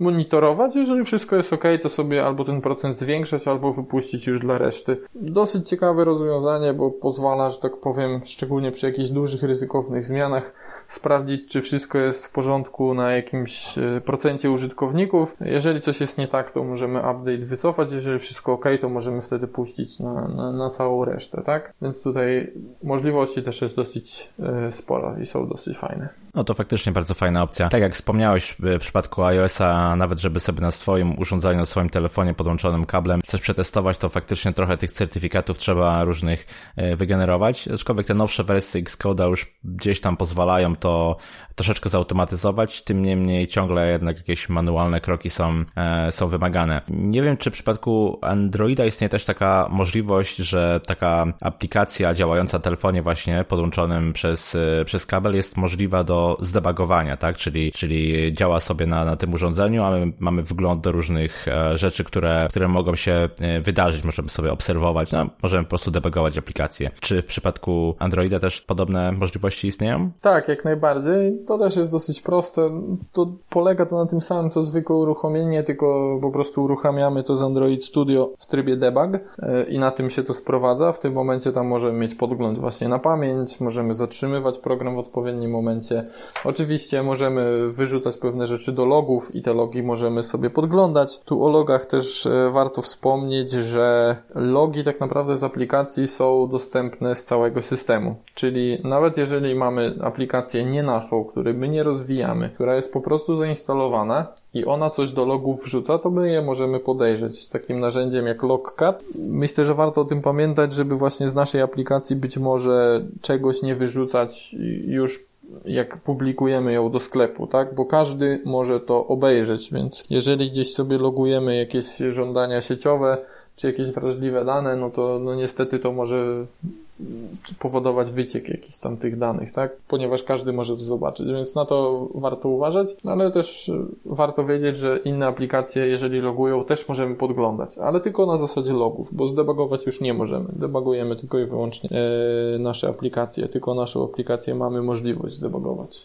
monitorować. Jeżeli wszystko jest ok, to sobie albo ten procent zwiększać, albo wypuścić już dla reszty. Dosyć ciekawe rozwiązanie, bo pozwala, że tak powiem, szczególnie przy jakichś dużych, ryzykownych zmianach, sprawdzić, czy wszystko jest w porządku na jakimś e, procencie użytkowników. Jeżeli coś jest nie tak, to możemy update wycofać. Jeżeli wszystko ok, to możemy wtedy puścić na, na, na całą resztę, tak? Więc tutaj możliwości też jest dosyć e, sporo i są dosyć fajne. No to faktycznie bardzo fajna opcja. Tak jak wspomniałeś w przypadku iOS-a, nawet żeby sobie na swoim urządzeniu, na swoim telefonie podłączonym kablem chcesz przetestować, to faktycznie trochę tych certyfikatów trzeba różnych e, wygenerować. Aczkolwiek te nowsze wersje Xcode'a już gdzieś tam pozwalają to troszeczkę zautomatyzować, tym niemniej ciągle jednak jakieś manualne kroki są, e, są wymagane. Nie wiem, czy w przypadku Androida istnieje też taka możliwość, że taka aplikacja działająca na telefonie właśnie podłączonym przez, e, przez kabel jest możliwa do zdebagowania, tak? Czyli, czyli działa sobie na, na tym urządzeniu, a my mamy wgląd do różnych e, rzeczy, które, które mogą się wydarzyć. Możemy sobie obserwować, no, możemy po prostu debagować aplikację. Czy w przypadku Androida też podobne możliwości istnieją? Tak, jak najbardziej to też jest dosyć proste. To polega to na tym samym, co zwykłe uruchomienie, tylko po prostu uruchamiamy to z Android Studio w trybie debug e, i na tym się to sprowadza. W tym momencie tam możemy mieć podgląd właśnie na pamięć, możemy zatrzymywać program w odpowiednim momencie. Oczywiście możemy wyrzucać pewne rzeczy do logów i te logi możemy sobie podglądać. Tu o logach też e, warto wspomnieć, że logi tak naprawdę z aplikacji są dostępne z całego systemu. Czyli nawet jeżeli mamy aplikację nie naszą, której my nie rozwijamy, która jest po prostu zainstalowana i ona coś do logów wrzuca, to my je możemy podejrzeć takim narzędziem jak Logcat. Myślę, że warto o tym pamiętać, żeby właśnie z naszej aplikacji być może czegoś nie wyrzucać już jak publikujemy ją do sklepu, tak? Bo każdy może to obejrzeć, więc jeżeli gdzieś sobie logujemy jakieś żądania sieciowe, czy jakieś wrażliwe dane, no to no niestety to może powodować wyciek jakichś tam tych danych, tak? Ponieważ każdy może to zobaczyć, więc na to warto uważać, no ale też warto wiedzieć, że inne aplikacje, jeżeli logują, też możemy podglądać, ale tylko na zasadzie logów, bo zdebagować już nie możemy. Debagujemy tylko i wyłącznie e, nasze aplikacje, tylko naszą aplikację mamy możliwość zdebagować.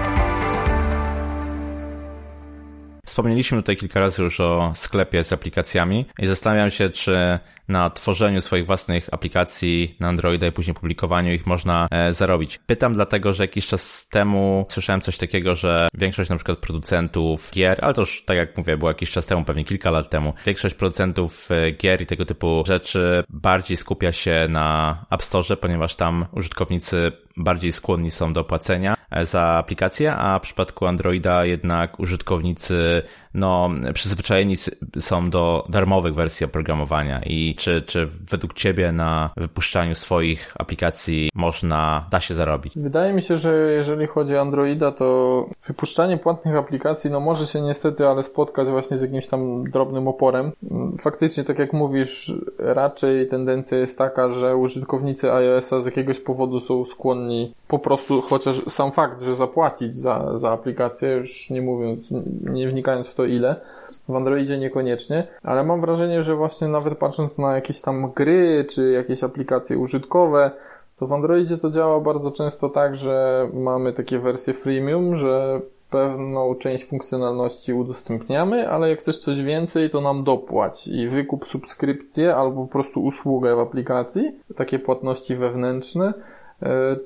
Wspomnieliśmy tutaj kilka razy już o sklepie z aplikacjami i zastanawiam się, czy na tworzeniu swoich własnych aplikacji na Androida i później publikowaniu ich można e, zarobić. Pytam dlatego, że jakiś czas temu słyszałem coś takiego, że większość na przykład producentów gier, ale to już tak jak mówię, było jakiś czas temu, pewnie kilka lat temu, większość producentów e, gier i tego typu rzeczy bardziej skupia się na App Store, ponieważ tam użytkownicy bardziej skłonni są do płacenia e, za aplikację, a w przypadku Androida jednak użytkownicy no, przyzwyczajeni są do darmowych wersji oprogramowania i czy, czy według Ciebie na wypuszczaniu swoich aplikacji można, da się zarobić? Wydaje mi się, że jeżeli chodzi o Androida, to wypuszczanie płatnych aplikacji, no może się niestety, ale spotkać właśnie z jakimś tam drobnym oporem. Faktycznie, tak jak mówisz, raczej tendencja jest taka, że użytkownicy iOS-a z jakiegoś powodu są skłonni po prostu, chociaż sam fakt, że zapłacić za, za aplikację, już nie mówiąc, nie wnikając w to ile, w Androidzie niekoniecznie, ale mam wrażenie, że właśnie nawet patrząc na jakieś tam gry, czy jakieś aplikacje użytkowe, to w Androidzie to działa bardzo często tak, że mamy takie wersje freemium, że pewną część funkcjonalności udostępniamy, ale jak chcesz coś więcej, to nam dopłać i wykup subskrypcję albo po prostu usługę w aplikacji, takie płatności wewnętrzne,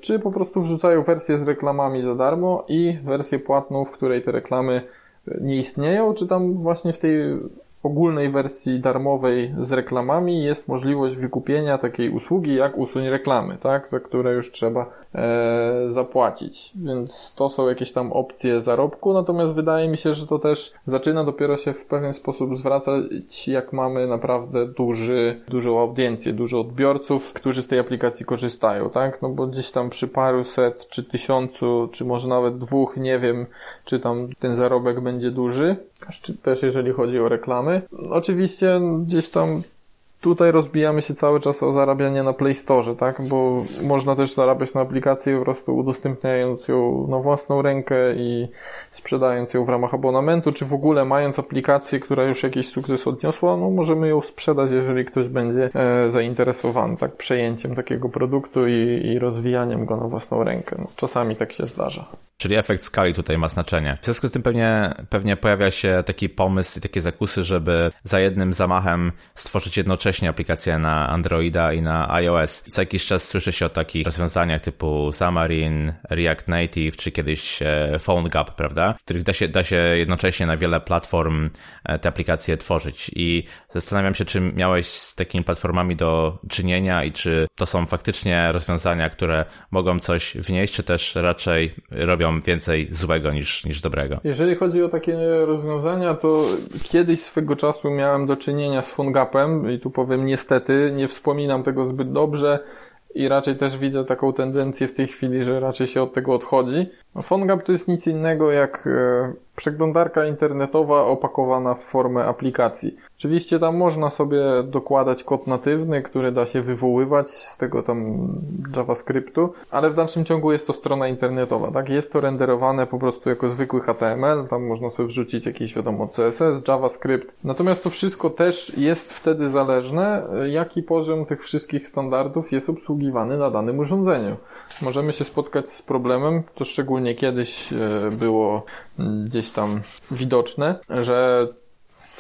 czy po prostu wrzucają wersję z reklamami za darmo i wersję płatną, w której te reklamy nie istnieją, czy tam właśnie w tej ogólnej wersji darmowej z reklamami jest możliwość wykupienia takiej usługi jak usuń reklamy, tak, za które już trzeba e, zapłacić. Więc to są jakieś tam opcje zarobku, natomiast wydaje mi się, że to też zaczyna dopiero się w pewien sposób zwracać, jak mamy naprawdę duży, dużą audiencję, dużo odbiorców, którzy z tej aplikacji korzystają, tak? No bo gdzieś tam przy paru set, czy tysiącu, czy może nawet dwóch, nie wiem, czy tam ten zarobek będzie duży, też jeżeli chodzi o reklamy. Oczywiście gdzieś tam tutaj rozbijamy się cały czas o zarabianie na Play Store, tak? Bo można też zarabiać na aplikacji po prostu udostępniając ją na własną rękę i sprzedając ją w ramach abonamentu, czy w ogóle mając aplikację, która już jakiś sukces odniosła, no możemy ją sprzedać, jeżeli ktoś będzie e, zainteresowany, tak? Przejęciem takiego produktu i, i rozwijaniem go na własną rękę. No, czasami tak się zdarza. Czyli efekt skali tutaj ma znaczenie. W związku z tym pewnie, pewnie pojawia się taki pomysł i takie zakusy, żeby za jednym zamachem stworzyć jednocześnie aplikację na Androida i na iOS. Co jakiś czas słyszy się o takich rozwiązaniach typu Xamarin, React Native, czy kiedyś e, PhoneGap, prawda? W których da się, da się jednocześnie na wiele platform e, te aplikacje tworzyć. I zastanawiam się, czy miałeś z takimi platformami do czynienia i czy to są faktycznie rozwiązania, które mogą coś wnieść, czy też raczej robią więcej złego niż, niż dobrego. Jeżeli chodzi o takie rozwiązania, to kiedyś swego czasu miałem do czynienia z PhoneGapem i tu powiem niestety, nie wspominam tego zbyt dobrze i raczej też widzę taką tendencję w tej chwili, że raczej się od tego odchodzi. No, PhoneGap to jest nic innego jak e, przeglądarka internetowa opakowana w formę aplikacji. Oczywiście tam można sobie dokładać kod natywny, który da się wywoływać z tego tam JavaScriptu, ale w dalszym ciągu jest to strona internetowa, tak? Jest to renderowane po prostu jako zwykły HTML, tam można sobie wrzucić jakiś wiadomo CSS, JavaScript. Natomiast to wszystko też jest wtedy zależne, jaki poziom tych wszystkich standardów jest obsługiwany na danym urządzeniu. Możemy się spotkać z problemem, to szczególnie kiedyś e, było gdzieś tam widoczne, że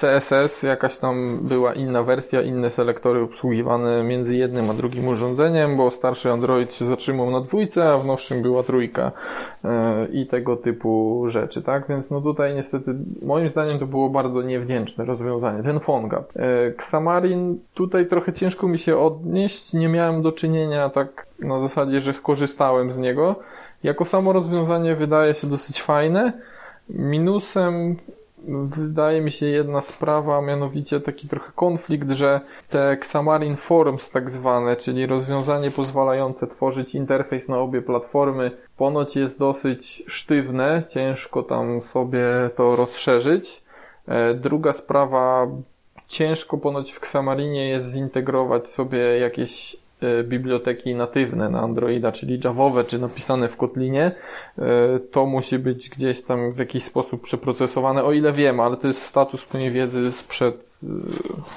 CSS, jakaś tam była inna wersja, inne selektory obsługiwane między jednym a drugim urządzeniem, bo starszy Android się zatrzymał na dwójce, a w nowszym była trójka yy, i tego typu rzeczy, tak? Więc no tutaj niestety, moim zdaniem to było bardzo niewdzięczne rozwiązanie, ten PhoneGap. Yy, Xamarin, tutaj trochę ciężko mi się odnieść, nie miałem do czynienia tak na zasadzie, że korzystałem z niego. Jako samo rozwiązanie wydaje się dosyć fajne. Minusem wydaje mi się jedna sprawa, mianowicie taki trochę konflikt, że te Xamarin Forms tak zwane, czyli rozwiązanie pozwalające tworzyć interfejs na obie platformy, ponoć jest dosyć sztywne, ciężko tam sobie to rozszerzyć. E, druga sprawa, ciężko ponoć w Xamarinie jest zintegrować sobie jakieś biblioteki natywne na Androida, czyli Javowe, czy napisane w Kotlinie, e, to musi być gdzieś tam w jakiś sposób przeprocesowane, o ile wiem, ale to jest status mojej wiedzy sprzed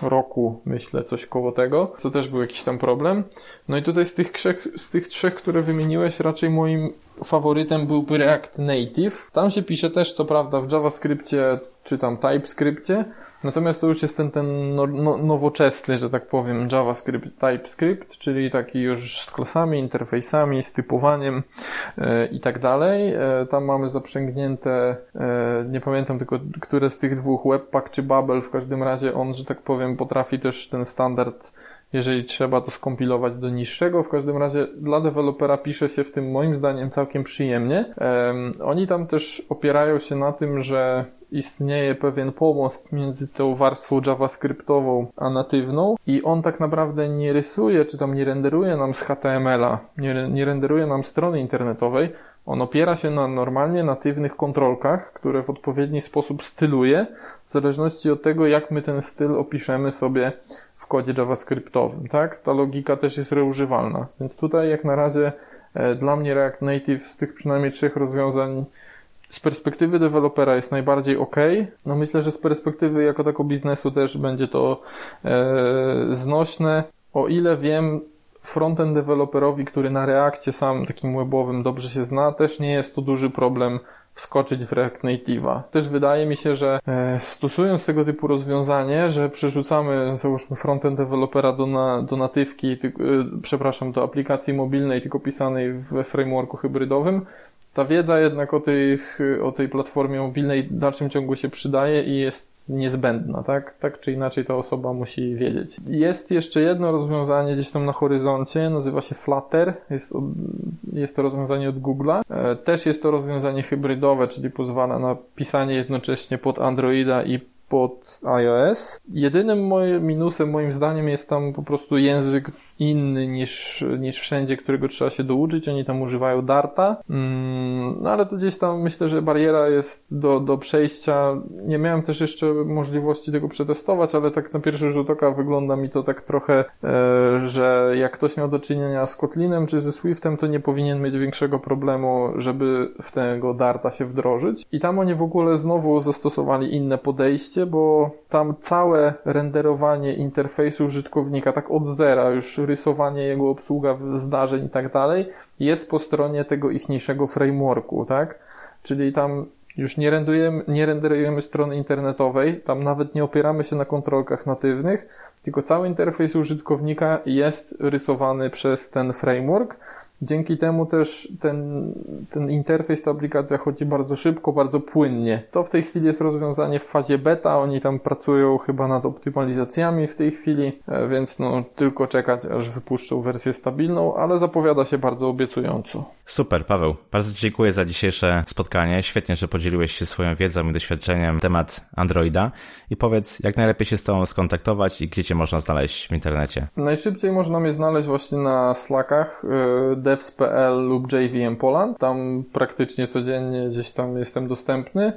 e, roku, myślę, coś koło tego, co też był jakiś tam problem. No i tutaj z tych trzech, z tych trzech, które wymieniłeś, raczej moim faworytem byłby React Native. Tam się pisze też, co prawda, w JavaScriptie czy tam TypeScriptie, Natomiast to już jest ten, ten no, no, nowoczesny, że tak powiem, JavaScript, TypeScript, czyli taki już z klasami, interfejsami, z typowaniem e, i tak dalej. E, tam mamy zaprzęgnięte, e, nie pamiętam tylko, które z tych dwóch, Webpack czy Babel, w każdym razie on, że tak powiem, potrafi też ten standard jeżeli trzeba to skompilować do niższego. W każdym razie dla dewelopera pisze się w tym moim zdaniem całkiem przyjemnie. Um, oni tam też opierają się na tym, że istnieje pewien pomost między tą warstwą JavaScriptową a natywną i on tak naprawdę nie rysuje, czy tam nie renderuje nam z HTML-a, nie, nie renderuje nam strony internetowej, on opiera się na normalnie natywnych kontrolkach, które w odpowiedni sposób styluje, w zależności od tego, jak my ten styl opiszemy sobie w kodzie JavaScriptowym, tak? Ta logika też jest reużywalna. Więc tutaj jak na razie e, dla mnie React Native z tych przynajmniej trzech rozwiązań z perspektywy dewelopera jest najbardziej ok. No myślę, że z perspektywy jako tako biznesu też będzie to e, znośne. O ile wiem, frontend deweloperowi, który na Reakcie sam takim webowym dobrze się zna, też nie jest to duży problem wskoczyć w React Native'a. Też wydaje mi się, że e, stosując tego typu rozwiązanie, że przerzucamy załóżmy frontend dewelopera do, na, do natywki, ty, e, przepraszam, do aplikacji mobilnej, tylko pisanej w frameworku hybrydowym, ta wiedza jednak o, tych, o tej platformie mobilnej w dalszym ciągu się przydaje i jest niezbędna, tak? Tak czy inaczej ta osoba musi wiedzieć. Jest jeszcze jedno rozwiązanie gdzieś tam na horyzoncie, nazywa się Flutter. Jest, jest to rozwiązanie od Google'a. E, też jest to rozwiązanie hybrydowe, czyli pozwala na pisanie jednocześnie pod Androida i pod iOS. Jedynym moim minusem moim zdaniem jest tam po prostu język inny niż, niż wszędzie, którego trzeba się douczyć. Oni tam używają Darta. Mm, no ale to gdzieś tam myślę, że bariera jest do, do przejścia. Nie miałem też jeszcze możliwości tego przetestować, ale tak na pierwszy rzut oka wygląda mi to tak trochę, e, że jak ktoś miał do czynienia z Kotlinem czy ze Swiftem, to nie powinien mieć większego problemu, żeby w tego Darta się wdrożyć. I tam oni w ogóle znowu zastosowali inne podejście, bo tam całe renderowanie interfejsu użytkownika, tak od zera, już rysowanie jego obsługa zdarzeń i tak dalej, jest po stronie tego ichniejszego frameworku, tak? Czyli tam już nie renderujemy, nie renderujemy strony internetowej, tam nawet nie opieramy się na kontrolkach natywnych, tylko cały interfejs użytkownika jest rysowany przez ten framework Dzięki temu też ten, ten interfejs, ta aplikacja chodzi bardzo szybko, bardzo płynnie. To w tej chwili jest rozwiązanie w fazie beta, oni tam pracują chyba nad optymalizacjami w tej chwili, e, więc no tylko czekać, aż wypuszczą wersję stabilną, ale zapowiada się bardzo obiecująco. Super, Paweł. Bardzo dziękuję za dzisiejsze spotkanie. Świetnie, że podzieliłeś się swoją wiedzą i doświadczeniem na temat Androida. I powiedz, jak najlepiej się z Tobą skontaktować i gdzie Cię można znaleźć w internecie? Najszybciej można mnie znaleźć właśnie na Slackach e, devs.pl lub JVM Poland. Tam praktycznie codziennie gdzieś tam jestem dostępny.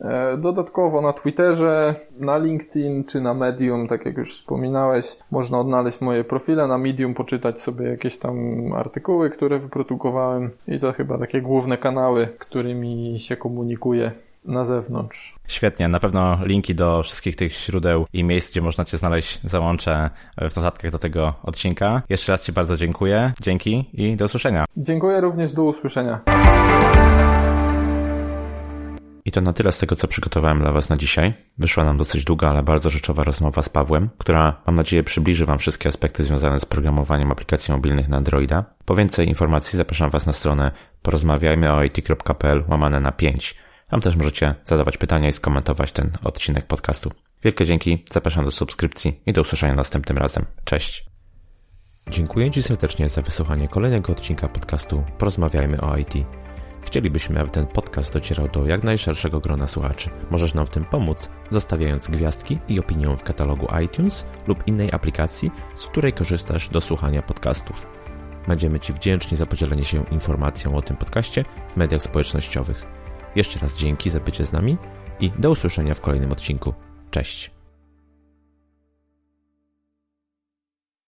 E, dodatkowo na Twitterze, na LinkedIn czy na Medium, tak jak już wspominałeś, można odnaleźć moje profile. Na Medium poczytać sobie jakieś tam artykuły, które wyprodukowałem i to chyba takie główne kanały, którymi się komunikuję na zewnątrz. Świetnie, na pewno linki do wszystkich tych źródeł i miejsc, gdzie można Cię znaleźć, załączę w notatkach do tego odcinka. Jeszcze raz Ci bardzo dziękuję. Dzięki i do usłyszenia. Dziękuję również, do usłyszenia. I to na tyle z tego, co przygotowałem dla Was na dzisiaj. Wyszła nam dosyć długa, ale bardzo rzeczowa rozmowa z Pawłem, która mam nadzieję przybliży Wam wszystkie aspekty związane z programowaniem aplikacji mobilnych na Androida. Po więcej informacji zapraszam Was na stronę porozmawiajmy o it.pl łamane na 5. Tam też możecie zadawać pytania i skomentować ten odcinek podcastu. Wielkie dzięki, zapraszam do subskrypcji i do usłyszenia następnym razem. Cześć. Dziękuję Ci serdecznie za wysłuchanie kolejnego odcinka podcastu Porozmawiajmy o IT. Chcielibyśmy, aby ten podcast docierał do jak najszerszego grona słuchaczy. Możesz nam w tym pomóc, zostawiając gwiazdki i opinię w katalogu iTunes lub innej aplikacji, z której korzystasz do słuchania podcastów. Będziemy Ci wdzięczni za podzielenie się informacją o tym podcaście w mediach społecznościowych. Jeszcze raz dzięki za bycie z nami i do usłyszenia w kolejnym odcinku. Cześć!